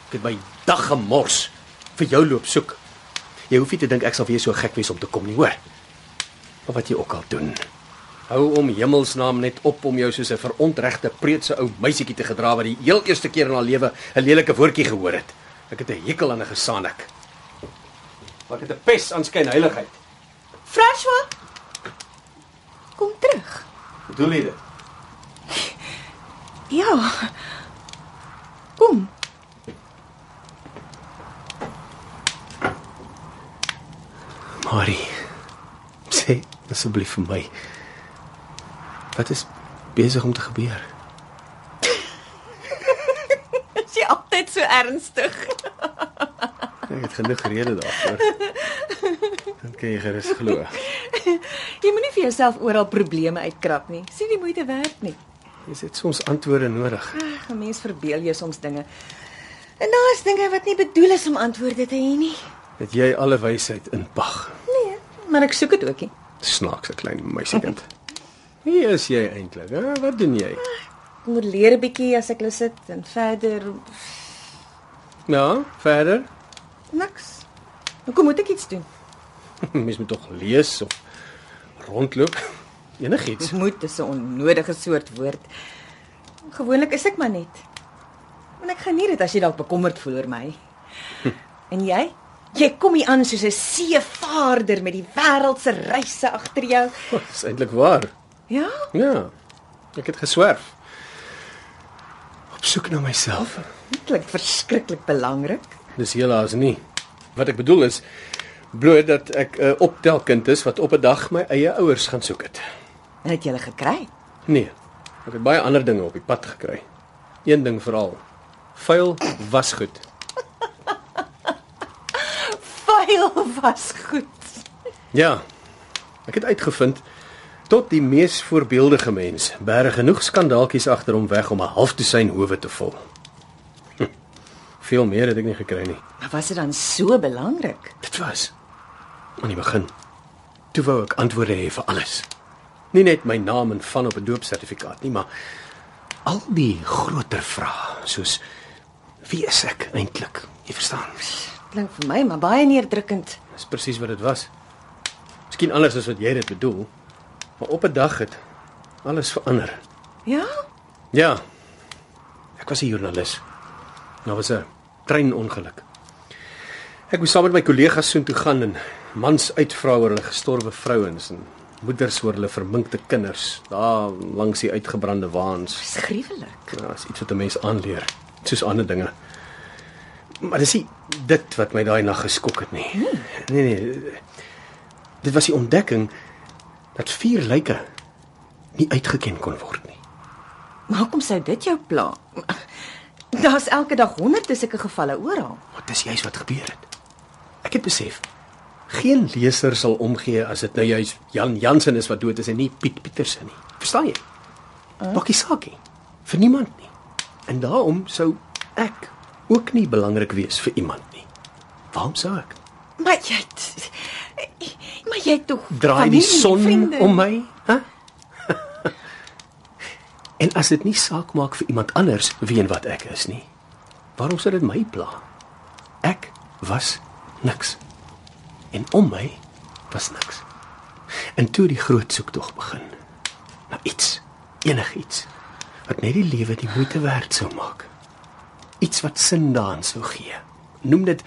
Ek het my dag gemors vir jou loop soek. Jy hoef nie te dink ek sal weer so gek wees om te kom nie, hoor. Maar wat jy ook al doen, Hou om hemelsnaam net op om jou soos 'n verontregte preutse ou meisietjie te gedra wat die heel eerste keer in haar lewe 'n lelike woordjie gehoor het. Ek het 'n hekel aan 'n gesaanik. Maar ek het 'n pes aan skynheiligheid. François. Kom terug. Bedoel jy dit? [LAUGHS] Ja. Kom. Marie. Sê asseblief vir my. Wat is besig om te gebeur? [LAUGHS] Is jy altyd so ernstig? [LAUGHS] Ek het genoeg rede daarvoor. Dan kan jy gerus glo. [LAUGHS] Jy moenie vir jouself oral probleme uitkrap nie. Sien die moeite werd nie. Jy het soms antwoorde nodig. Ag, 'n mens verbeel jou soms dinge. En daar is dinge wat nie bedoel is om antwoorde te hê nie. Het jy alle wysheid in pag? Nee, maar ek soek dit ook nie. Snaakse klein meisiekind. Wie is jy eintlik? Wat doen jy? Ek moet leer 'n bietjie as ek lus het en verder Ja, verder. niks. Hoekom moet ek iets doen? [LAUGHS] Mens moet tog lees of rondloop. Enigiets. Moet is 'n onnodige soort woord. Gewoonlik is ek maar net. En ek geniet dit as jy dalk bekommerd voel oor my. [LAUGHS] En jy? Jy kom hier aan soos 'n seevaarder met die wêreld se reise agter jou. Dit is eintlik waar. Ja? Ja. Ek het geswerf. Op soek na myself. Dit klink verskriklik belangrik. Dis helaas nie. Wat ek bedoel is bloot dat ek 'n optelkind is wat op 'n dag my eie ouers gaan soek het. En het jy hulle gekry? Nee. Ek het baie ander dinge op die pad gekry. Een ding veral. Vuil was goed. [LAUGHS] Vuil was goed. Ja. Ek het uitgevind tot die mees voorbeeldige mens bære genoeg skandaaltjies agter hom weg om 'n halfdosyn howe te vul. Hm. Veel meer het ek nie gekry nie. Maar was dit dan so belangrik? Dit was aan die begin. Toe wou ek antwoorde hê vir alles. Nie net my naam en van op 'n doopsertifikaat nie, maar al die groter vrae, soos wie is ek eintlik? Jy verstaan. Klink vir my maar baie neerdrukkend. Dis presies wat dit was. Miskien anders as wat jy dit bedoel, maar op 'n dag het alles verander. Ja? Ja. Ek was 'n joernalis. Daar was 'n treinongeluk. Ek moes saam met my kollegas soontoe gaan en mans uitvra oor hulle gestorwe vrouens en moeders oor hulle verminkte kinders daar langs die uitgebrande waans. Dis gruwelik. Ja, is iets wat 'n mens aanleer, soos ander dinge. Maar dis nie dit wat my daai nag geskok het nie. Nee nee. Dit was die ontdekking dat vier lyke nie uitgeken kon word nie. Maar hoekom sou dit jou pla? Daar's elke dag honderde sulke gevalle oral. Maar dis juist wat gebeur het. Ek het besef geen leser sal omgee as dit nou juist Jan Jansen is wat dood is en nie Piet Pieterse nie. Verstaan jy? Maak nie saak nie. Vir niemand nie. En daarom sou ek ook nie belangrik wees vir iemand nie. Waarom sou ek? Maar jy het, maar jy het tog Draai die son vriende. om my, hè? en as dit nie saak maak vir iemand anders wie en wat ek is nie, waarom sou dit my pla? Ek was niks. En om my was niks. En toe die groot soektog begin. Na iets, enigiets wat net die lewe die moeite werd sou maak. Iets wat sin daaraan sou gee. Noem dit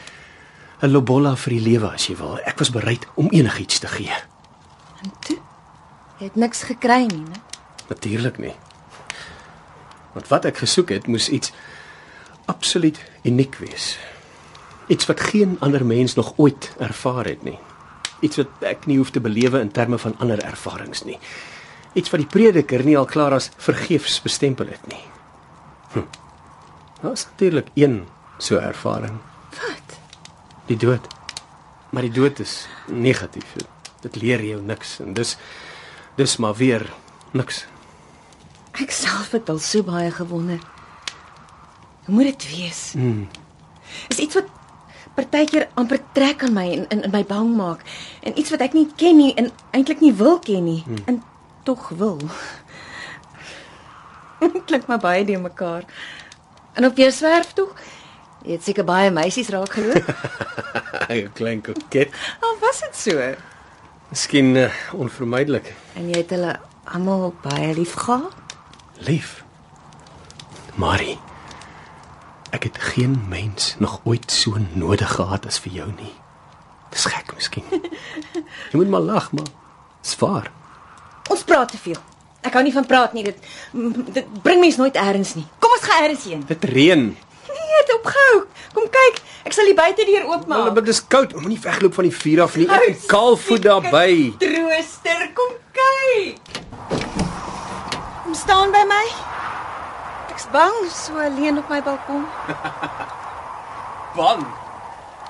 'n lobola vir die lewe as jy wil. Ek was bereid om enigiets te gee. En toe jy het niks gekry nie, né? Natuurlik nie. Want wat ek gesoek het, moes iets absoluut uniek wees. Iets wat geen ander mens nog ooit ervaar het nie. Iets wat ek nie hoef te belewe in terme van ander ervarings nie. Iets wat die prediker nie al klaar as vergeefs bestempel het nie. Hm. Daar is natuurlik een so ervaring, Wat? Die dood. Maar die dood is negatief. Dit, dit leer jou niks en dis dis maar weer niks. Ek self het al so baie gewonder. Hoe moet dit wees? Mm. Is iets wat partykeer amper trek aan my en in, in my bang maak en iets wat ek nie ken nie en eintlik nie wil ken nie Hmm. en tog wil. [LAUGHS] Klink maar baie die mekaar. En op jou swerf toe? Jy het seker baie meisies raak geloop. 'n Klein koket. Al was dit so. Miskien uh, onvermydelik. En jy het hulle almal baie lief gehad? Lief. Marie. Ek het geen mens nog ooit so nodig gehad as vir jou nie. Dis gek miskien. [LAUGHS] Jy moet maar lag, maar dis waar. Ons praat te veel. Ek hou nie van praat nie. Dit dit bring mens nooit eers nie. Kom ons gaan eers heen. Dit reën. Nee, het opgehou. Kom kyk. Ek sal die buitedeur oopmaak. dit is koud. Moenie wegloop van die vuur af nie. Ek is kaalvoet daarby. Trooster, kom kyk. Kom staan by my. Ek's bang so alleen op my balkon. [LAUGHS] Bang.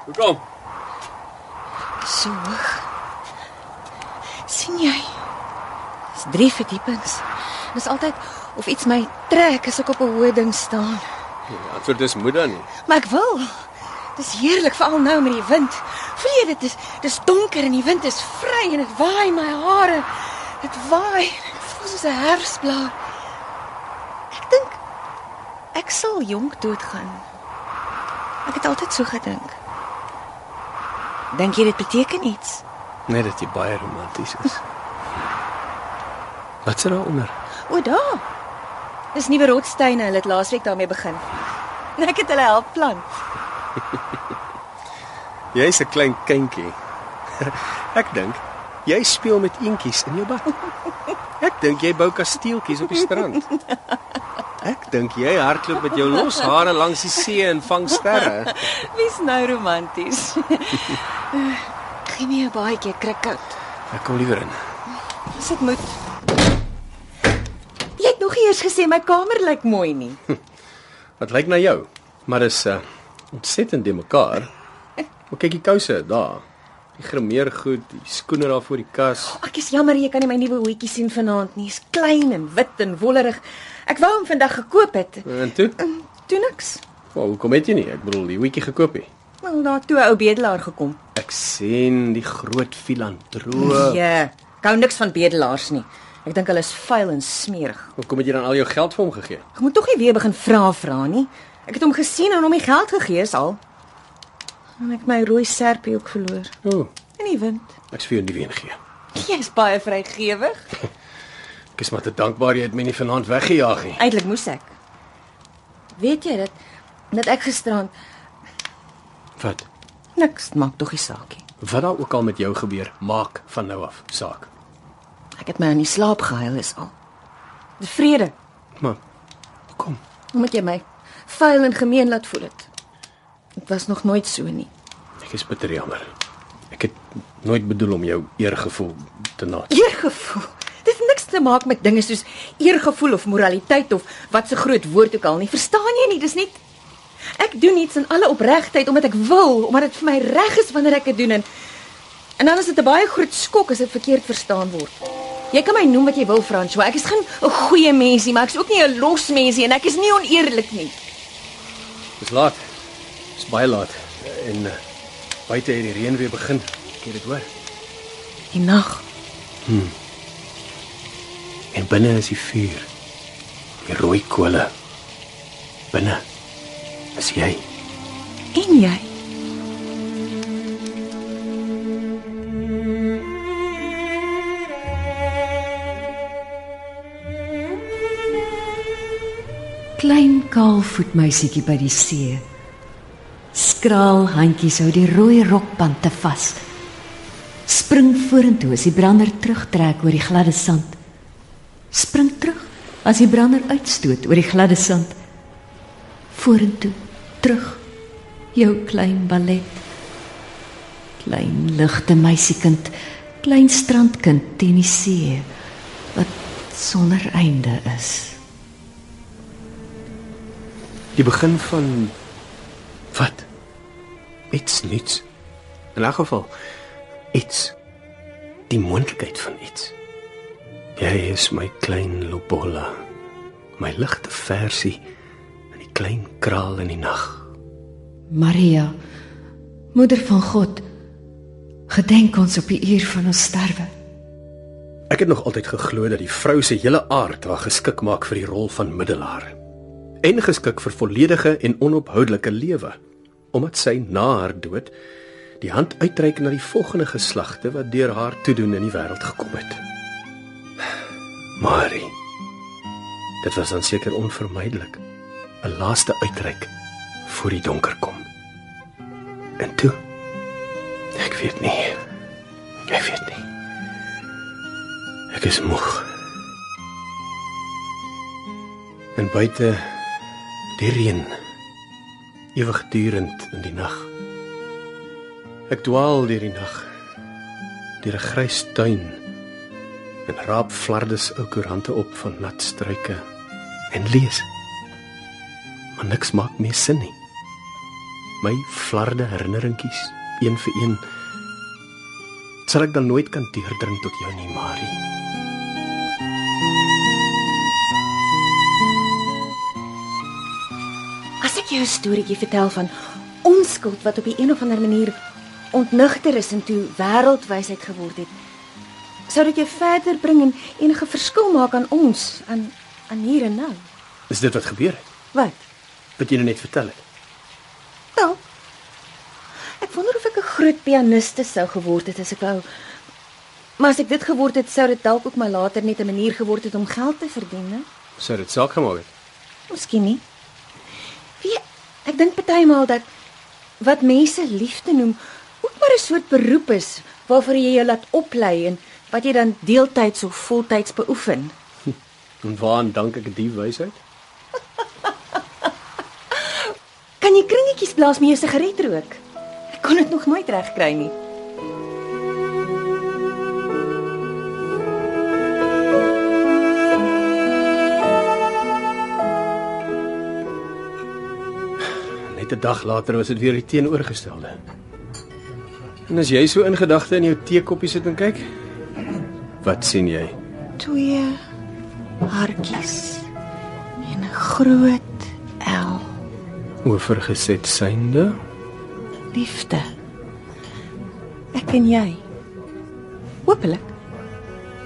Hoekom? So hoog. sien jy? Dis drie verdiepings. Dis altyd of iets my trek as ek op 'n hoë ding staan. Die antwoord is moed dan nie. Maar ek wil. Dis heerlik veral nou met die wind. Voel jy dit is dis donker en die wind is vry en dit waai my hare. Dit waai. Ek voel soos 'n herfsblaar. Ek dink ek sal jonk doodgaan. Ek het altyd so gedink. Dink jy dit beteken iets? Net dat jy baie romanties is. Wat sit daar onder? O, daar. Dis nuwe rotsteine, hulle het laasweek daarmee begin. En ek het hulle help plant. [LAUGHS] Jy's 'n klein kindjie. [LAUGHS] Ek dink jy speel met eentjies in jou bad. [LAUGHS] Ek dink jy bou kasteeltjies op die strand. Ek dink jy hardloop met jou los hare langs die see en vang sterre. Wie's nou romanties? Gee my 'n baadjie kriket. Ek kom liewer in. As dit moet. Nie eers gesê my kamer lyk mooi nie. [LAUGHS] Wat lyk na jou? Maar is uh, ontsettend de mekaar. [LAUGHS] Maar kyk die kouse daar. Die grimeer goed, die skoene daar voor die kas. Ek is jammer jy kan nie my nuwe hoedjie sien vanaand nie. Is klein en wit en wollerig. Ek wou hom vandag gekoop het. En toe? Toe niks. Wel, hoekom het jy nie? Ek bedoel, die hoetjie gekoop het. Wel, daar toe 'n ou bedelaar gekom. Ek sien die groot filantroop. Ja, ek hou niks van bedelaars nie. Ek dink hulle is vuil en smerig. Hoekom het jy dan al jou geld vir hom gegee? Ek moet tog nie weer begin vra vra nie. Ek het hom gesien en hom die geld gegee is al. En ek my rooi serpie ook verloor O, oh, in die wind. ek sê vir jou nie weer gee. Jy is baie vrygewig. [LAUGHS] Ek is maar te dankbaar jy het my nie vanaand weggejaag nie. Eintlik moes ek. Weet jy dat dat ek gisterand Wat? niks maak tog die saakie. Wat daar ook al met jou gebeur, maak van nou af saak. Ek het my in die slaap gehuil is al. Die vrede, Maar kom. omdat jy my vuil en gemeen laat voel het. Dit was nog nooit so nie. Ek is bitter jammer. Ek het nooit bedoel om jou eergevoel te naat. Eergevoel. Dit het niks te maak met dinge soos eergevoel of moraliteit of wat se groot woord ook al nie. Verstaan jy nie? Dis net ek doen iets in alle opregtheid omdat ek wil, omdat dit vir my reg is wanneer ek dit doen en en dan is dit 'n baie groot skok as dit verkeerd verstaan word. Jy kan my noem wat jy wil, François. Ek is geen 'n goeie mens nie, maar ek is ook nie 'n los mens nie en ek is nie oneerlik nie. Dis laat. Dis baie laat. En uh, buite het die reën weer begin. Ek het dit hoor. Die nag. En binne is die vuur. Die rooi kole. Binne is jy. En jy? Klein kaalvoet meisietjie by die see. Skraal handjies hou die rooi rokpante vas. Spring vorentoe as die brander terugtrek oor die gladde sand. Spring terug as die brander uitstoot oor die gladde sand. Vorentoe, terug. Jou klein ballet. Klein ligte meisiekind, klein strandkind teen die see wat sonder einde is. Die begin van wat? Iets nuuts. In 'n geval iets. Die moontlikheid van iets. Jy is my klein Lobola. My ligte versie in die klein kraal in die nag. Maria, moeder van God, gedenk ons op die uur van ons sterwe. Ek het nog altyd geglo dat die vrou se hele aard haar geskik maak vir die rol van middelaar en geskik vir volledige en onophoudelike lewe, omdat sy na haar dood die hand uitreik na die volgende geslagte wat deur haar toedoen in die wêreld gekom het. Dit was dan seker onvermydelik. 'n Laaste uitreik voor die donker kom. En toe ek weet nie. Ek weet nie. Ek is moeg. En buite die reën ewigdurend in die nag. Ek dwaal deur die nag deur 'n grys tuin en raap flardes ou koerante op van nat struike en lees. Maar niks maak meer sin nie. My flarde herinneringkies, een vir een, sal ek dan nooit kan deurdring tot jou nie, Marie. Jou 'n storieetjie vertel van onskuld wat op die een of ander manier ontnigter is en toe wêreldwysheid geword het, sou dit jou verder bring en enige verskil maak aan ons, aan aan hier en nou. Is dit wat gebeur het? Wat? Wat jy nou net vertel het? Wel. Ek wonder of ek 'n groot pianiste sou geword het as ek wou. Maar as ek dit geword het, sou dit dalk ook maar later net 'n manier geword het om geld te verdien, né? Sou dit saak gemaak het? Miskien nie. Wie ek dink partymal dat wat mense liefde noem ook maar 'n soort beroep is waarvoor jy jou laat oplei en wat jy dan deeltyds of voltyds beoefen. [LAUGHS] En waaraan dank ek die wysheid? [LAUGHS] Kan jy kringetjies blaas met jou sigaret rook? Ek kon dit nog nooit regkry nie. 'n dag later was dit weer die teenoorgestelde. En as jy so in gedagte in jou teekoppie sit en kyk, wat sien jy? Twee hartjies en 'n groot L. Oorgeset synde? Liefde. Ek en jy. Hoopelik.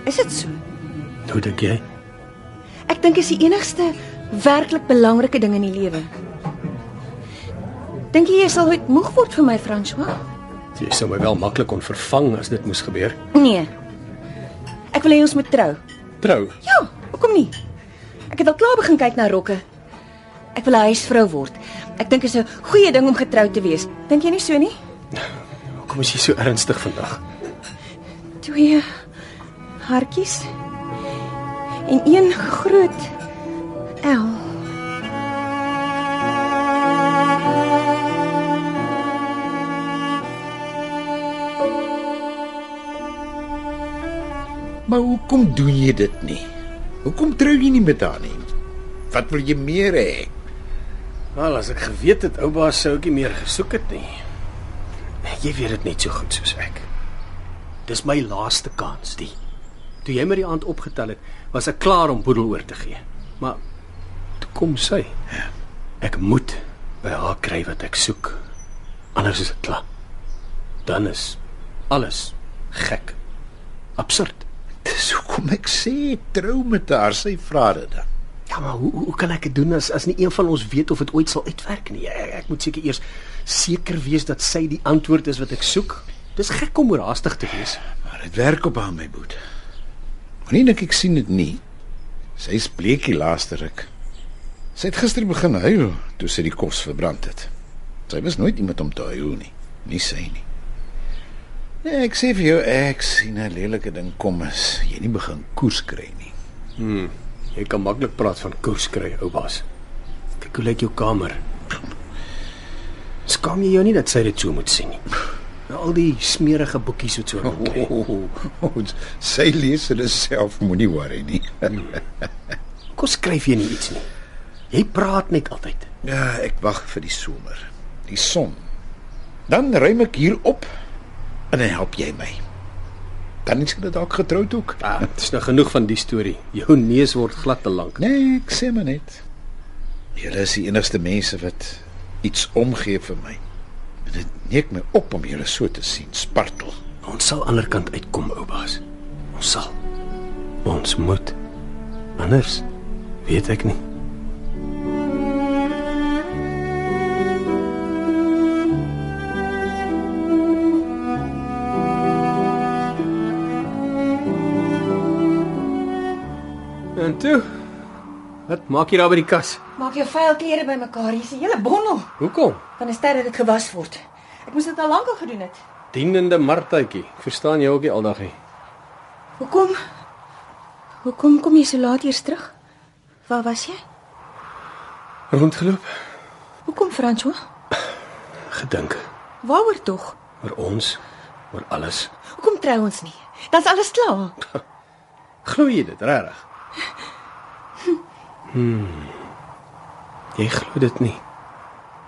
Is dit so? Hoe dink jy? Ek dink is die enigste werklik belangrike ding in die lewe. Dink jy jy sal ooit moeg word vir my, François? Jy sou my wel maklik kon vervang as dit moes gebeur. Nee. Ek wil hê ons moet trou. Trou. Ja, hoekom nie? Ek het al klaar begin kyk na rokke. Ek wil 'n huisvrou word. Ek dink dit is 'n goeie ding om getroud te wees. Dink jy nie so nie? Hoekom is jy so ernstig vandag? Twee hartjies en een groot L. Maar hoekom doen jy dit nie? Hoekom trou jy nie met haar nie? Wat wil jy meer hê? Wel, as ek geweet het ouma sou nie meer gesoek het nie. Jy weet dit net so goed soos ek. Dis my laaste kans, die. Toe jy my die aand opgetel het, was ek klaar om boedel oor te gee. Maar toe kom sy. Ek moet by haar kry wat ek soek. Anders is dit klaar. Dan is alles gek. Absurd. Dis hoekom ek sê trou met haar, sy vra dit dan. Ja, maar hoe hoe kan ek dit doen as as nie een van ons weet of dit ooit sal uitwerk nie? Ek, ek moet seker eers seker wees dat sy die antwoord is wat ek soek. Dis gek om oorhaastig te wees. Maar dit werk op haar my boet. Moenie dink ek sien dit nie. Sy's bleekie laaste ruk. Sy het gister begin huil toe sy die kos verbrand het. Sy was nooit iemand om te huil nie, nie sy nie. Nee, ek sê vir jou ek sien 'n lelike ding kom as jy nie begin koers kry nie. Hmm. Jy kan maklik praat van koers kry, ou baas. Kyk hoe lyk jou kamer. Skam jy jou nie dat sy dit so moet sien nie? Nou, al die smerige boekies wat so rond lê. Oh, oh, sy lees dit self, moenie worry nie. [LAUGHS] Kom skryf jy nie iets nie. Jy praat net altyd. Ja, ek wag vir die somer. Die son. Dan ruim ek hier op en dan help jy my. Dan is dit dalk getroud ook. Ah, dit is nou genoeg van die storie. Jou neus word glad te lank. Nee, ek sê maar net. Julle is die enigste mense wat iets omgee vir my. En dit neek my op om julle so te sien spartel. Ons sal ander kant uitkom, ou baas. Ons sal. Ons moet. Anders weet ek nie. Toe Wat maak jy daar by die kas? Maak jou vuil klere bymekaar. Hier's 'n hele bondel. Hoekom? Dan is tyd dat dit gewas word. Ek moes dit al lank al gedoen het. Dienende Marthytjie. Ek verstaan jou ook nie aldag nie. Hoekom? Hoekom kom jy so laat eers terug? Waar was jy? Rondgeloop, Hoekom François? gedink Waaroor tog? oor ons, oor alles. Hoekom trou ons nie? Dan's alles klaar. [LAUGHS] Glo jy dit regtig? Hmm. Jy glo dit nie.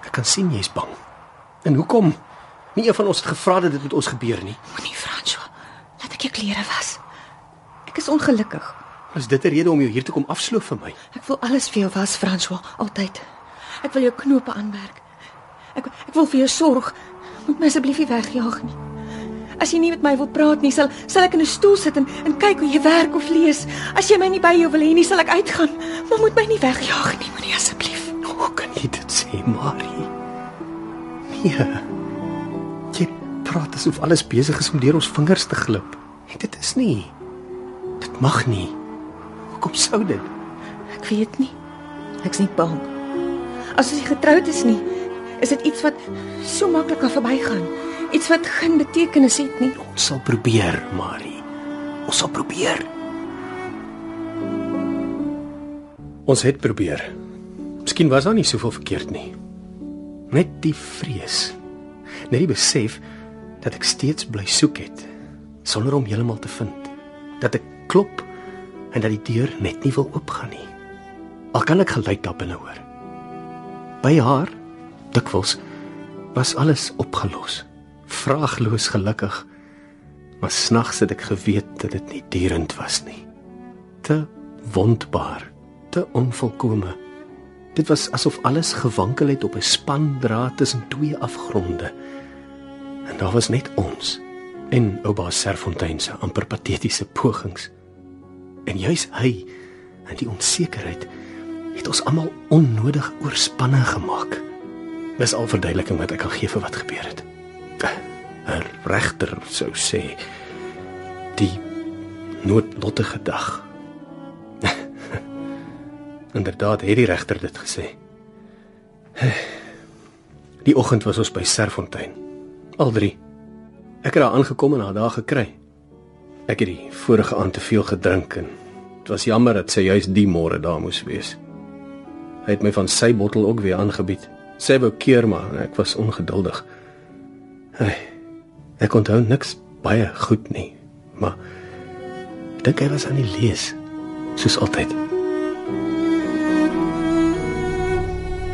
Ek kan sien jy's bang. En hoekom? Nie een van ons het gevra dat dit met ons gebeur nie. Moenie François. Laat ek jou klere was. Ek is ongelukkig. Is dit 'n rede om jou hier te kom afsloof vir my? Ek wil alles vir jou was, François, altyd. Ek wil jou knope aanwerk. Ek ek wil vir jou sorg. Moet my asseblief nie wegjaag nie. As jy nie met my wil praat nie, sal sal ek in 'n stoel sit en, en kyk hoe jy werk of lees. As jy my nie by jou wil hê nie, sal ek uitgaan. Maar moet my nie wegjaag nie, moenie asseblief. Hoe kan jy dit sê, Marie? Nee. Jy praat asof alles besig is om deur ons vingers te glip. En dit is nie. Dit mag nie. Hoekom sou dit? Ek weet nie. Ek's nie bang. As ons nie getroud is nie, is dit iets wat so maklik kan verbygaan. Iets wat geen betekenis het nie. Ons sal probeer, Marie. Ons sal probeer. Ons het probeer. Miskien was daar nie soveel verkeerd nie. Net die vrees. Net die besef dat ek steeds bly soek het sonder om heeltemal te vind. Dat ek klop en dat die deur net nie wil oopgaan nie. Al kan ek geluid daar binne hoor. By haar dikwels was alles opgelos. Vraagloos gelukkig. Maar snags het ek geweet dat dit nie dierend was nie. Te wondbaar, te onvolkome. Dit was asof alles gewankel het op 'n spandraad tussen twee afgronde. En daar was net ons en oupa Serfontein se amper patetiese pogings. En juis hy en die onsekerheid het ons almal onnodig oorspanne gemaak. Dis al verduideliking wat ek kan gee vir wat gebeur het. 'n Regter sou sê die noodlottige dag. [LAUGHS] Inderdaad het die regter dit gesê. Die oggend was ons by Serfontein. Al drie. Ek het daar aangekom en haar daar gekry. Ek het die vorige aand te veel gedrink en dit was jammer dat sy juis die môre daar moes wees. Hy het my van sy bottel ook weer aangebied. Sy wou keer maar en ek was ongeduldig. Hey, ek onthou niks baie goed nie, maar ek dink hy was aan die lees, soos altyd.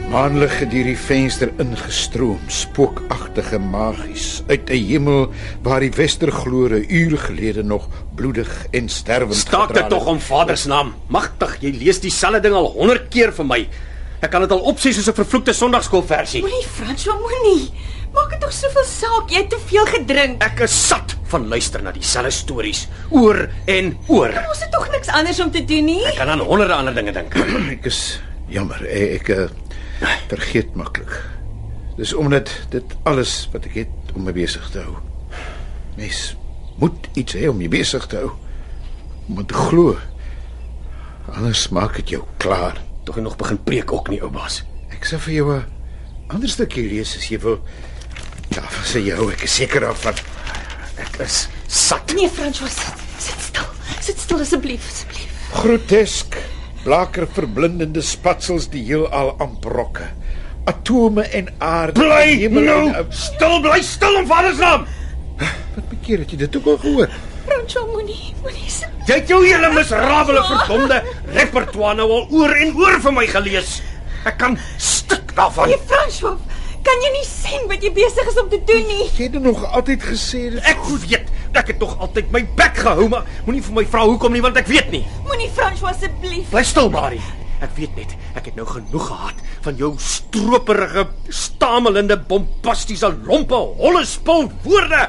Maanlig het hierdie venster ingestroom, spookagtige magies uit 'n hemel waar die westerglore ure gelede nog bloedig en sterwend Staak dit tog om Vader se naam. Magtig, jy lees dieselfde ding al 100 keer vir my. Ek kan dit al opsê soos 'n vervloekte Sondagskoolversie. Moenie François, moenie. Maak dit tog soveel saak. Jy het te veel gedrink. Ek is sat van luister na dieselfde stories oor en oor. Ons het tog niks anders om te doen nie. Ek kan aan honderde ander dinge dink. [CLEARS THROAT] Ek is jammer, ek, ek eh, vergeet maklik. Dis omdat dit alles wat ek het om my besig te hou. Mens moet iets hê om jou besig te hou. Om te glo. Anders maak dit jou klaar. Tog jy nog begin preek ook nie, ou baas. Ek sê vir jou 'n ander stukkie lees as jy wil. Ja, vir jou, ek is seker daarvan. Ek is sat. Nee, François, sit, sit stil. Sit stil asseblief, asseblief. Grotesk, blaker verblindende spatsels die heelal aanbrokke. Atome en aarde. Bly hemel nou en- stil, bly stil om Vader se naam. Wat bekeer het jy dit ook al gehoor? François, moenie, moenie. Jy het jou hele miserabele verdomde repertoire nou al oor en oor vir my gelees. Ek kan stik daarvan. Nee, François, kan jy nie sien wat jy besig is om te doen nie? Jy het nog altyd gesê dit Ek weet, ek het tog altyd my bek gehou, maar moenie vir my vra hoekom nie want ek weet nie. Moenie François asseblief. Bly stil, Marie. Ek weet net, ek het nou genoeg gehad van jou stroperige, stamelende, bombastiese, lompe, holle spul woorde.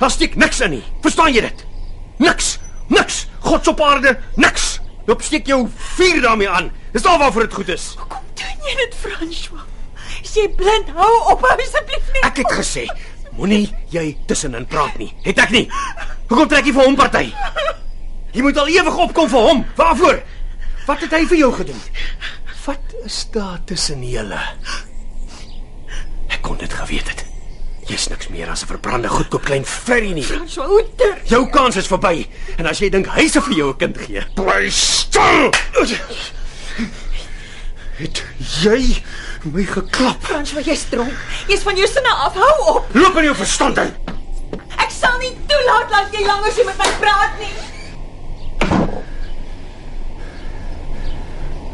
Daar steek niks in nie. Verstaan jy dit? Niks. Niks. God op aarde, niks. Jy opsteek jou vuur daarmee aan. Dis al waarvoor dit goed is. Hoekom doen jy dit, François? Jy blind? Hou op asseblief nie. Ek het gesê, moenie jy tussenin praat nie. Het ek nie? Hoekom trek jy vir hom party? Jy moet al ewig opkom vir hom. Waarvoor? Wat het hy vir jou gedoen? Wat is daar tussen julle? Ek kon dit geweet het. Jy's niks meer as 'n verbrande goedkoop klein ferry nie. François Outer. Jou kans is verby. En as jy dink hy se vir jou 'n kind gee, Bly stil. het jy my geklap. François, jy's dronk. Jy's van jou sinne af. Hou op. Loop in jou verstand uit. Ek sal nie toelaat dat jy langer so met my praat nie.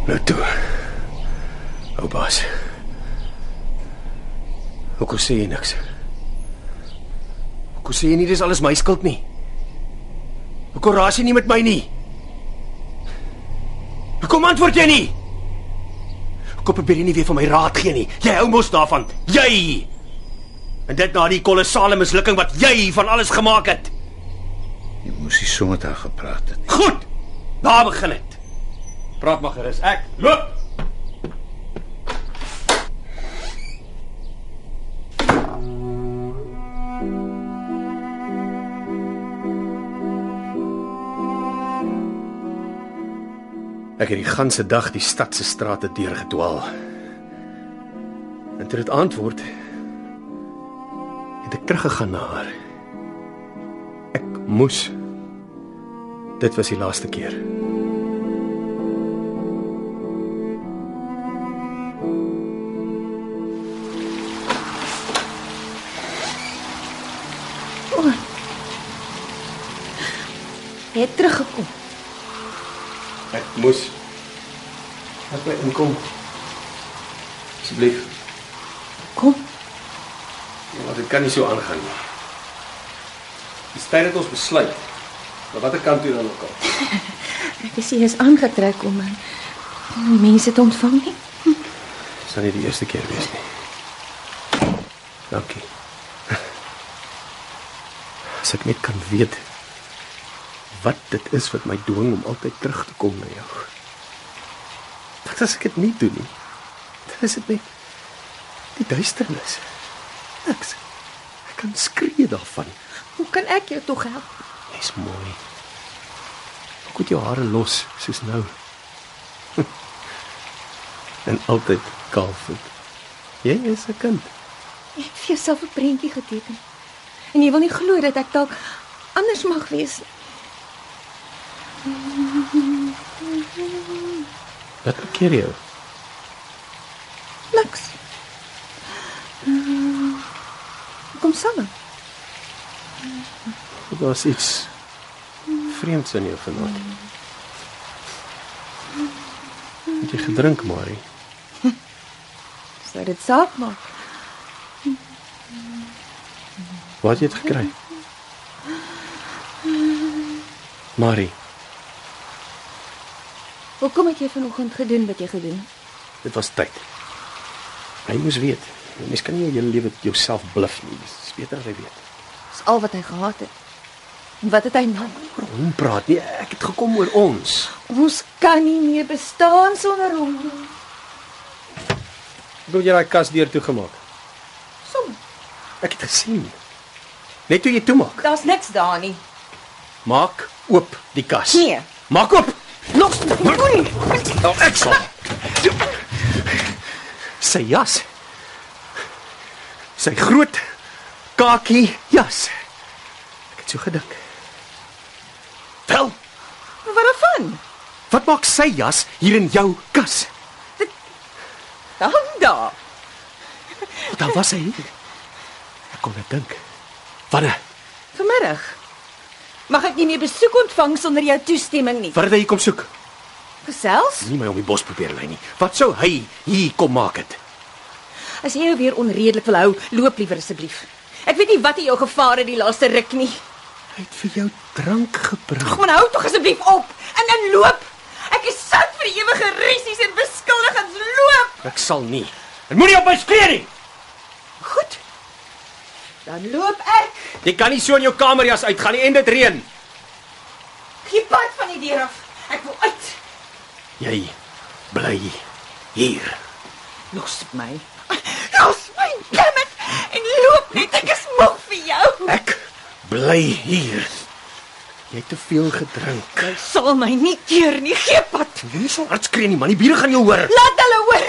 Nou toe. Ou baas. Hoekom sê jy niks? Hoekom sê jy nie dis alles my skuld nie? Hoekom raas jy nie met my nie? Hoekom antwoord jy nie? Hoekom probeer nie weer van my raad gee nie? Jy hou mos daarvan. Jy. En dit na die kolossale mislukking wat jy van alles gemaak het. Jy moes nie so met haar gepraat het. Goed. Daar begin dit. Praat maar gerus. Ek loop. Ek het die ganse dag die stad se strate deurgedwaal. En toe dit antwoord het ek teruggegaan na haar. Ek moes Dit was die laaste keer. Jy het teruggekom. Ek moes Laat my inkom. Asseblief. Kom. Ja, maar dit kan nie so aangaan nie. Dis tyd dat ons besluit. Maar watter kant toe dan ook al. [LAUGHS] Ek is hier is aangetrek om my om mense te ontvang nie. Dis nou nie die eerste keer wees nie. Dankie. [LAUGHS] As ek net kan weet wat dit is wat my dwing om altyd terug te kom na jou. Wat as ek dit nie doen nie? Dan is dit net die duisternis. Niks. Ek kan skree daarvan. Hoe kan ek jou tog help? Jy's mooi. Hoe het jou hare los soos nou? [LAUGHS] en altyd kaalvoet. Jy is 'n kind. Jy het vir jouself 'n prentjie geteken. En jy wil nie glo dat ek dalk anders mag wees. Wat keer jou? Niks. Kom saam. Daar's iets vreemds in jou vanaand. Het jy gedrink, Marie? Sou dit saak maak? Waar het jy dit gekry? Marie, Hoekom het jy vanoggend gedoen wat jy gedoen het? dit was tyd. Hy moes weet. Mens kan nie jou hele lewe jouself bluf nie. Dis beter as hy weet. Dis al wat hy gehad het. En wat het hy nou? Oor hom praat nie. Ek het gekom oor ons. Ons kan nie meer bestaan sonder hom nie. Hoe jy daai kas deur toe gemaak? Som. Ek het gesien. Net toe jy toemaak. Daar's niks daar nie. Maak oop die kas. Nee. Maak oop. Los my. Moenie. Nou ek sal. Sy jas. Sy groot kakie jas. Ek het so gedink. Wel, Wat daarvan? wat maak sy jas hier in jou kas? Dan daar. Dan was hy. Ek kon net dink. Wanneer? Vanmiddag. Mag ek nie meer besoek ontvang sonder jou toestemming nie. Wat het hy kom soek? Gesels? Nie my om die bos probeer lei nie. Wat sou hy hier kom maak het? As jy jou weer onredelik wil hou, loop liewer asseblief. Ek weet nie wat in jou gevaar het die laaste ruk nie. Hy het vir jou drank gebring. Ag man, hou tog asseblief op en dan loop. Ek is sout vir ewige rusies en beskuldigings. Loop. Ek sal nie. En moenie op my skree nie. Goed. Dan loop ek. Jy kan nie so in jou kamerjas uitgaan nie en dit reën. Gee pad van die deur af. Ek wil uit. Jy bly hier. Los my. Los my, damn it. En loop net. Ek is moeg vir jou. Ek bly hier. Jy het te veel gedrink. Jy sal my nie keer nie. Gee pad. Jy nie so hard skree nie, man. Die bure gaan jou hoor. Laat hulle hoor.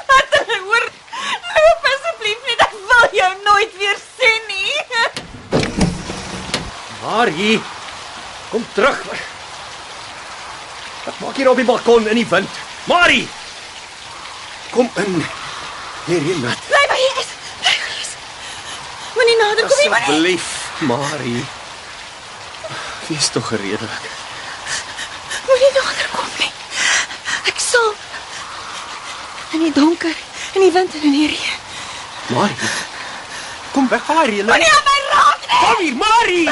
Laat hulle hoor. Loop asseblief net. Ek wil jou nooit weer sien nie. Marie, kom terug. Wat maak jy op die balkon in die wind? Marie! Kom in. Hier hier nat. Bly by hier is. Bly by hier is. Moenie nader kom nie, moenie. Asseblief, Marie. Wees tog redelik. Moenie nader kom nie. Ek sal in die donker, in die wind en in die reën. Marie. Kom weg van haar reël. Moenie aan my raak nie. Kom hier, Marie.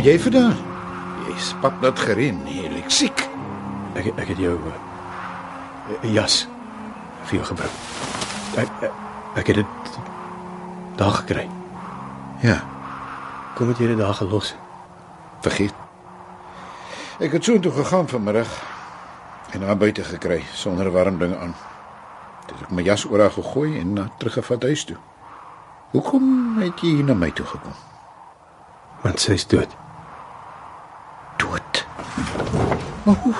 Kom jy vandaan? Jy's pap net gerin, jy lyk siek. Ek ek het jou uh, jas vir jou gebring. Ek ek, ek het dit daar gekry. Ja, Kom het jy dit daar gelos? vergeet. Ek het so toe gegaan vanmiddag en daar buite gekry sonder warm ding aan. Dit het ek my jas oor haar gegooi en na teruggevat huis toe. Hoekom het jy hier na my toe gekom? Want sy is dood. Dood. Maar hoe?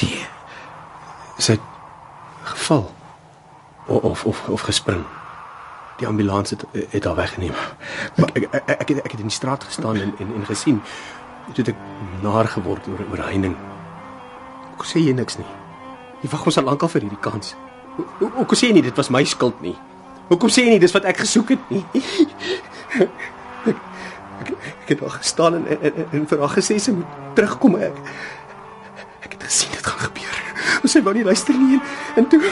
Nee, Sy het geval O- of of of gespring. Die ambulans het het haar weggeneem. Maar ek ek, ek, het, ek het in die straat gestaan en en, en gesien toe ek naar geword oor oor heining. Hoekom sê jy niks nie? Jy wag ons al lankal vir hierdie kans. Ho- ho- Hoekom sê jy nie dit was my skuld nie? Hoekom sê jy nie dis wat ek gesoek het nie? Ek, ek, het daar gestaan en, en, en, en vir haar gesê sy moet terugkom. Ek, ek het gesien dit gaan gebeur. Maar sy wou nie luister nie en, en toe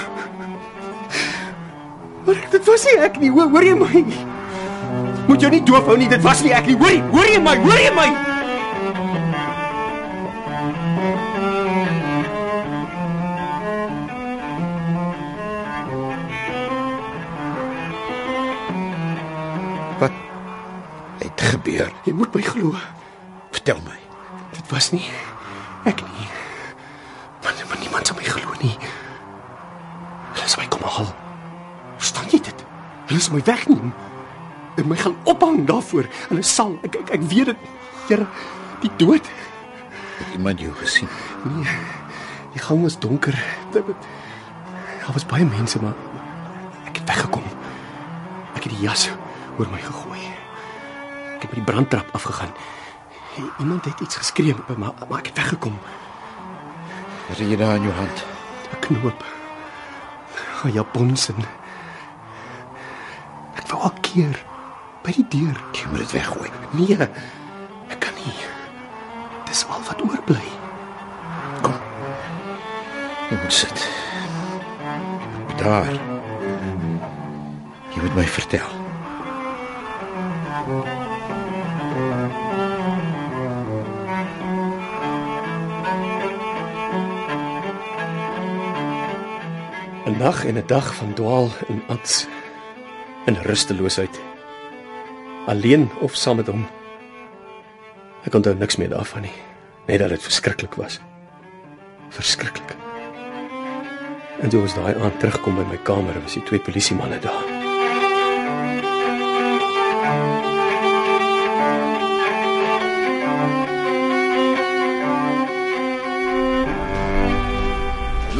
Maar ek, dit was nie ek nie. Hoor, hoor jy my? Moet jou nie doof hou nie. Dit was nie ek nie. Hoor jy? Hoor jy my? Hoor jy my? wat het gebeur? Jy moet my glo. Vertel my. Dit was nie ek nie. Maar, maar niemand sal my glo nie. Hulle sal my kom haal. Verstaan jy dit? Hulle sal my wegneem. En my gaan ophang daarvoor. Hulle sal ek ek, ek weet dit. Here, die dood. Het iemand jou gesien? Nee. Die gang was donker. Daar was baie mense, maar ek het weggekom. Ek het die jas oor my gegooi. By die brandtrap afgegaan. Iemand het iets geskree, maar maar ek het weggekom. Wat het jy daar in jou hand? 'n knoop. 'n Japons en ek wou al keer by die deur. Jy moet dit weggooi. Nee. Ek kan nie. Dis al wat oorbly. Kom. Jy moet sit. Daar. Jy moet my vertel. Een nag en 'n dag van dwaal en ats en rusteloosheid. Alleen of saam met hom. Ek onthou niks meer daarvan nie. Net dat dit verskriklik was. Verskriklik. En toe ons daai aand terugkom by my kamer, was die twee polisiemanne daar.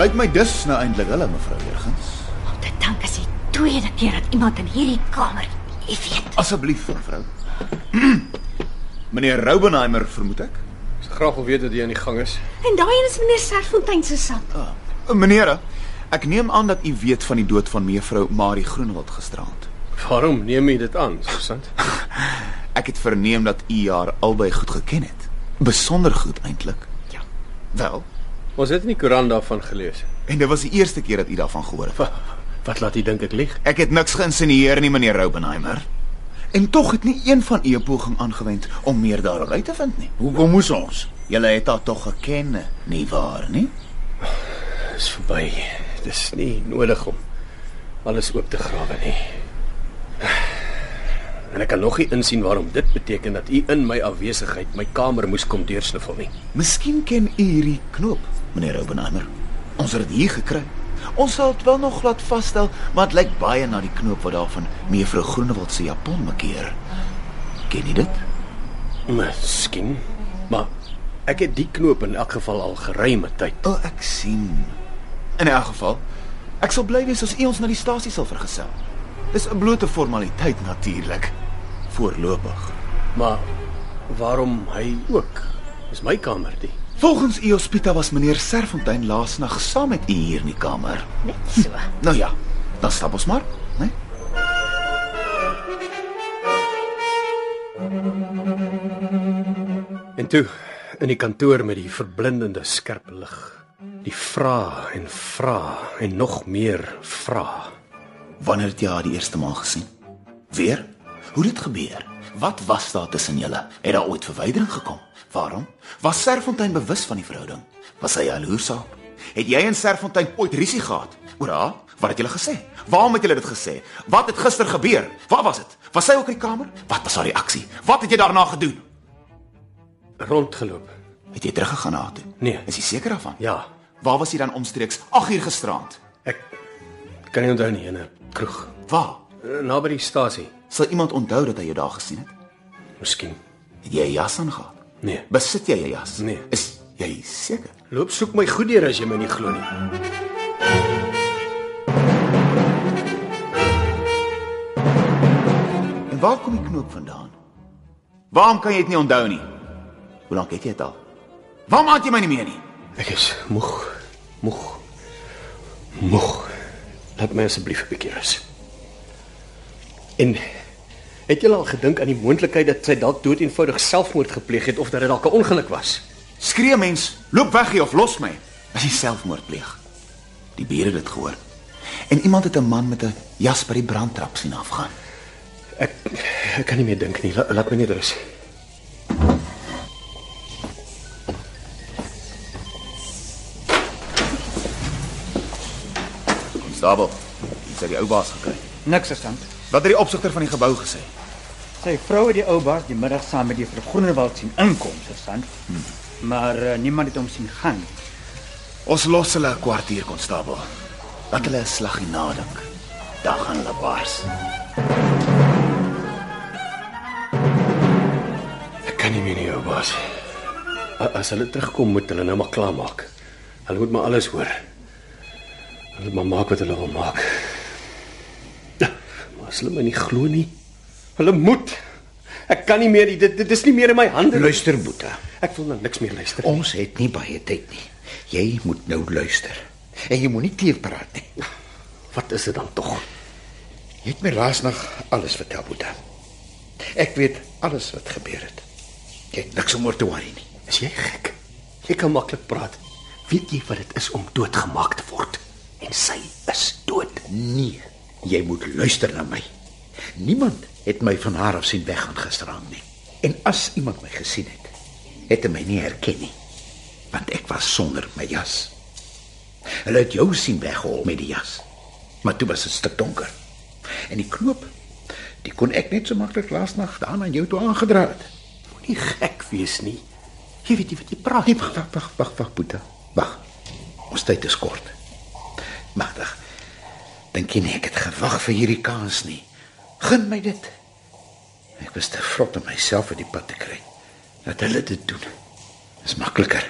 Lyk my dus nou eintlik hulle mevrou Jurgens. Om te dink is die tweede keer dat iemand in hierdie kamer, jy weet. Asseblief mevrou. [CLEARS THROAT] Meneer Roubenheimer vermoed ek. Ek graag wil weet dat jy aan die gang is. En daai een is meneer Serfontein se sap. Uh, meneer, ek neem aan dat u weet van die dood van mevrou Marie Groenewald gisterand. Waarom neem jy dit aan, Susan? [LAUGHS] Ek het verneem dat u haar albei goed geken het. Besonder goed eintlik. Ja. Wel, Ons het in die koerant daarvan gelees. en dit was die eerste keer dat u daarvan gehoor het. Wat laat u dink ek lieg? Ek het niks geïnsinieer nie, meneer Roubenheimer. En tog het nie een van u 'n poging aangewend om meer daaroor uit te vind nie. Hoekom moes ons? Julle het haar tog geken, nie waar nie? Dis verby. Dis nie nodig om alles oop te grawe nie. En ek kan nog nie insien waarom dit beteken dat u in my afwesigheid my kamer moes kom deursniffel nie. Miskien ken u hierdie knoop, meneer Roubenheimer. Ons het dit hier gekry. Ons sal dit wel nog laat vasstel, maar dit lyk baie na die knoop wat daar van mevrou Groenewald se japon makkeer. Ken jy dit? Miskien, maar ek het die knoop in elk geval al geruime tyd. O, oh, ek sien. In elk geval, ek sal bly wees as u ons na die stasie sal vergesel. Dis 'n blote formaliteit natuurlik. Voorlopig. Maar waarom hy ook? Dis my kamer die. Volgens u hospita was meneer Serfontein laasnag saam met u hier in die kamer. Net so. Nou ja, dan stap ons maar, né? Nee? En toe in die kantoor met die verblindende skerp lig. Die vra en vra en nog meer vra. Wanneer het jy haar die eerste maal gesien? Weer? Hoe het dit gebeur? Wat was daar tussen julle? Het daar ooit verwydering gekom? Waarom? Was Serfontein bewus van die verhouding? Was hy jaloers op? Het jy en Serfontein ooit rusie gehad? Oor haar? Wat het julle gesê? Waarom het julle dit gesê? Wat het gister gebeur? Waar was dit? Was sy ook in die kamer? Wat was haar reaksie? Wat het jy daarna gedoen? Rondgeloop. Het jy teruggegaan na toe? Nee. Is jy seker daarvan? Ja, Waar was jy dan omstreeks 8 uur gisterand? ek kan nie onthou nie in 'n kroeg Waar? Eh, naby die stasie. Sal iemand onthou dat hy jou daar gesien het? Miskien. Het jy 'n jas aangehad? Nee. Besit jy 'n jas? Nee. Is jy seker? Loop soek my goed deur as jy my nie glo nie. En waar kom die knoop vandaan? Waarom kan jy dit nie onthou nie? Hoe lank het jy dit al? Waarom aand jy my nie meer nie? Ek is moeg. Moeg. Moeg. Laat my asseblief 'n bietjie rus. En het jy al gedink aan die moontlikheid dat sy dalk dood eenvoudig selfmoord gepleeg het of dat dit dalk 'n ongeluk was? Skree mens, loop weg hier of los my. As jy selfmoord pleeg. Die bure het dit gehoor. En iemand het 'n man met 'n jas by die brandtrap sien afgaan. Ek ek kan nie meer dink nie. La, laat my net rus. Konstabel, jy het die ou baas gekry. Niks verstand. Wat het die opsigter van die gebou gesê? Sy vrou het die ou baas die middag saam met juffrou Groenewald sien inkom, verstand. Hmm. Maar uh, niemand het hom sien gaan. nie. Ons los hulle 'n kwartier, konstabel. Laat hulle 'n slaggie nadink. Dan gaan hulle bars. Ek kan nie meer nie, ou baas. As hulle terugkom, moet hulle nou maar klaarmaak. Hulle moet maar alles hoor. Hulle moet maar maak wat hulle wil maak. Ja, Maar as hulle my nie glo nie, hulle moet. Ek kan nie meer nie. Dit dit is nie meer in my hande. Luister, Boeta. Ek wil nou niks meer luister. Ons het nie baie tyd nie. Jy moet nou luister. En jy moenie teerpraat nie. Wat is dit dan tog? Jy het my laasnag alles vertel, Boeta. Ek weet alles wat gebeur het. Jy het niks om oor te worry nie. Is jy gek? Jy kan maklik praat. Weet jy wat dit is om doodgemaak te word? En sy is dood. Nee, jy moet luister na my. Niemand het my van haar af sien weggaan gisterand nie. En as iemand my gesien het, het hy my nie herken nie. Want ek was sonder my jas. Hulle het jou sien weghol met die jas. Maar toe was dit stik donker. En die knoop, die kon ek net so maklik laasnag daar aan jou toe aangedra het. Moenie gek wees nie. Jy weet nie wat jy praat. Nee, wag, wag, wag, wag, wag, Boeta. Wag. Ons tyd is kort. Magtig. Dink jy nie ek het gewag vir hierdie kans nie? Gun my dit. Ek was te vrot om myself uit die pad te kry. Dat hulle dit doen. Is makliker.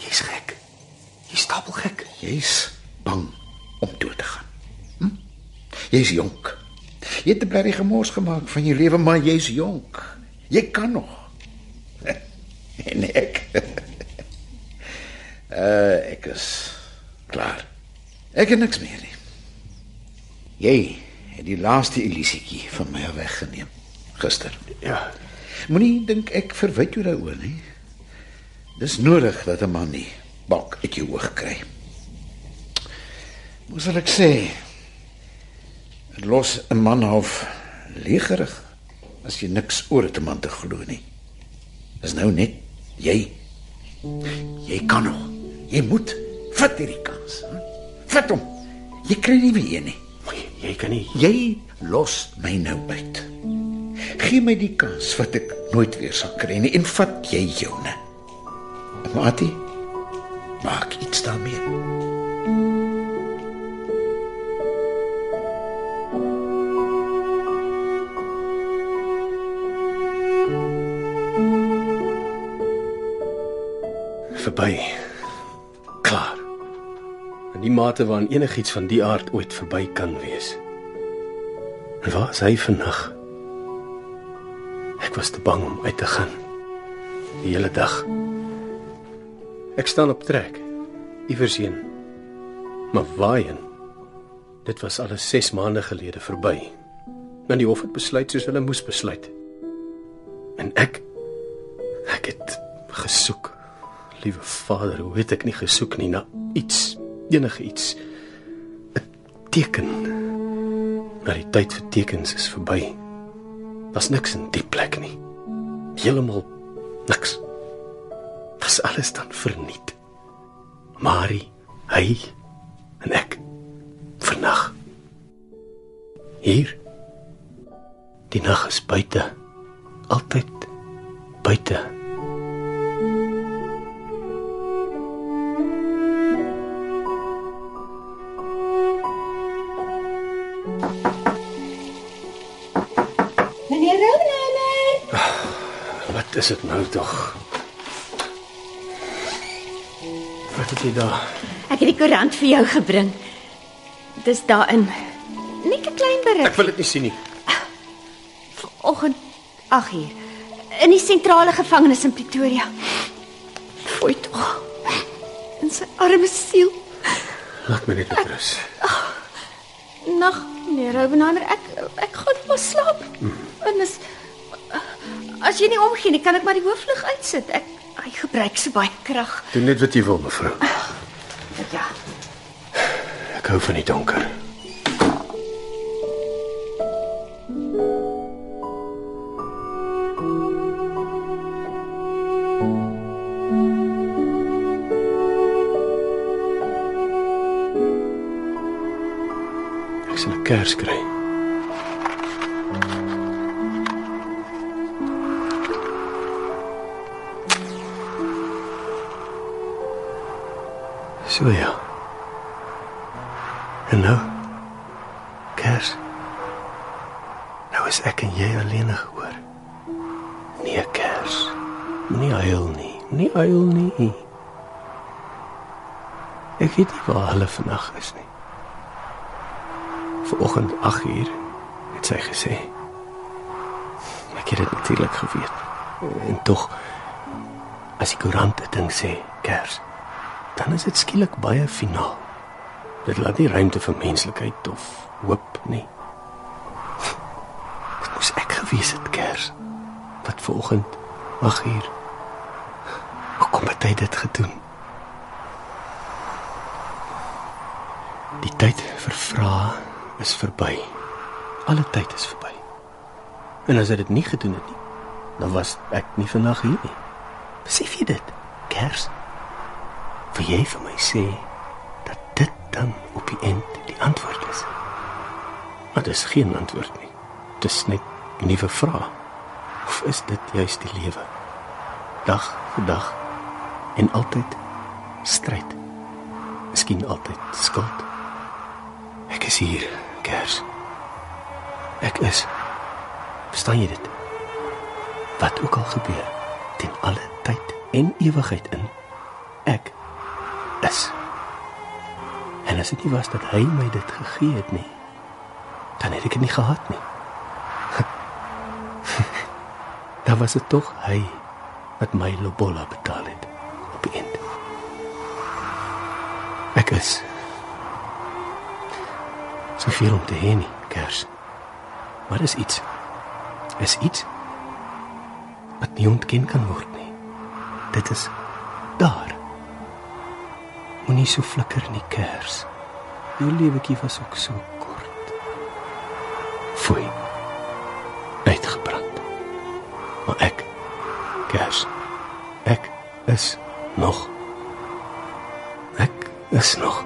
Jy's gek. Jy's stapel gek. Jy's bang om dood te gaan. Hm? Jy's jonk. Jy het 'n blerrie gemors gemaak van jou lewe, maar jy's jonk. Jy kan nog. [LAUGHS] En ek. uh [LAUGHS] ek is klaar. Ek het niks meer nie. Jy het die laaste illusietjie van my weggeneem gister. Ja. Moenie dink ek verwyd jou daaroor nie. Dis nodig dat 'n man nie balk uit jou oog kry. Hoe sal ek sê? los 'n man half legerig as jy niks oor om aan te glo nie. Dis nou net jy. Jy kan nog. Jy moet vat hierdie kans. Hè? Vat hom. Jy kry nie weer een nie. Jy kan nie. Jy los my nou uit. Gee my die kans wat ek nooit weer sal kry nie en vat jy joune. Mati, maak iets daarmee. Verby. Klaar. In die mate waarin enigiets van die aard ooit verby kan wees. En waar is hy vandag? Ek was te bang om uit te gaan. Die hele dag. Ek staan op trek. Iewers heen. Maar waarheen? Dit was al 6 maande gelede verby. Dan die hof het besluit soos hulle moes besluit. En ek ek het gesoek. Liewe Vader, hoe het ek nie gesoek nie na iets, enige iets. 'n Teken. Maar die tyd vir tekens is verby. Daar's niks in die plek nie. Heeltemal niks. Dis alles dan verniet. Marie, hy en ek vernag. Hier. Die nag is buite. Altyd buite. Is dit nou tog? Wat het jy daar? Ek het die koerant vir jou gebring. Dis daarin. Net 'n klein berig. Ek wil dit nie sien nie. Oggend 8 uur in die sentrale gevangenis in Pretoria. Fooi tog. In sy arme siel. Laat my net met rus. Nag, meneer Rounamer, ek ek gaan maar slaap. En as as jy nie omgee nie, kan ek maar die hooflig uitsit. Ek hy gebruik so baie krag. Doen net wat jy wil, mevrou. Ja. Ek hou van die donker. Ek sal 'n kers kry. So ja. En nou? Kers. Nou is ek en jy alleenig hoor. Nee, Kers. Moenie huil nie. Moenie huil nie. Ek weet nie waar hulle vandag is nie. Vanoggend 8uur het sy gesê. Ek het dit natuurlik geweet. En tog as die koerant 'n ding sê, Kers, dan is dit skielik baie finaal. Dit laat nie ruimte vir menslikheid of hoop nie. Dit moes ek gewees het, Kers. Wat vanoggend 8uur. Hoekom het hy dit gedoen? Die tyd vir vrae is verby. Alle tyd is verby. En as hy dit nie gedoen het nie, dan was ek nie vandag hier nie. Besef jy dit? Kers. Wil jy vir my sê dat dit dan op die eind die antwoord is? Maar dit is geen antwoord nie. Dit is net 'n nuwe vraag. Of is dit juis die lewe? Dag vir dag en altyd stryd. Miskien altyd skuld. Ek is hier, Kers. Ek is. Verstaan jy dit? Wat ook al gebeur, ten alle tyd en ewigheid in, ek is. En as dit nie was dat hy my dit gegee het nie, dan het ek dit nie gehad nie. [LAUGHS] dan was dit tog hy wat my lobola betaal het op die eind. Ek is soveel om te hê nie, Kers. Maar is iets. Is iets wat nie ontken kan word nie. Dit is daar. Moenie so flikker nie, Kers. Jou lewetjie was ook so kort. fooi. Uitgebrand. Maar ek Gers. Ek is nog. Ek is nog.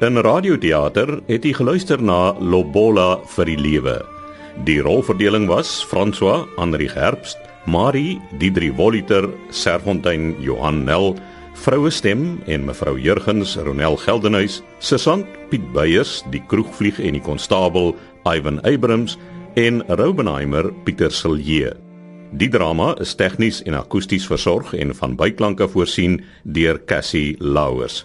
In radioteater het jy geluister na Lobola vir die lewe. Die rolverdeling was François Henri Herbst, Marie Diedri Voliter, Serfontein Johan Nel, vroue stem en mevrou Jurgens Ronel Geldenhuys, Sesant Piet Beyers, die kroegvlieg en die konstabel Ivan Abrams en Robenheimer Pieter Silje. Die drama is tegnies en akoesties versorg en van byklanke voorsien deur Cassie Louwers.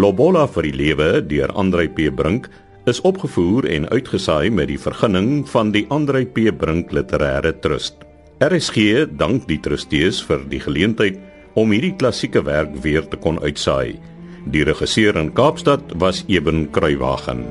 Lobola vir die lewe deur Andrei P Brink is opgevoer en uitgesaai met die vergunning van die Andrei P Brink Literêre Trust. RSG dank die trustees vir die geleentheid om hierdie klassieke werk weer te kon uitsaai. Die regisseur in Kaapstad was Eben Kruiwagen.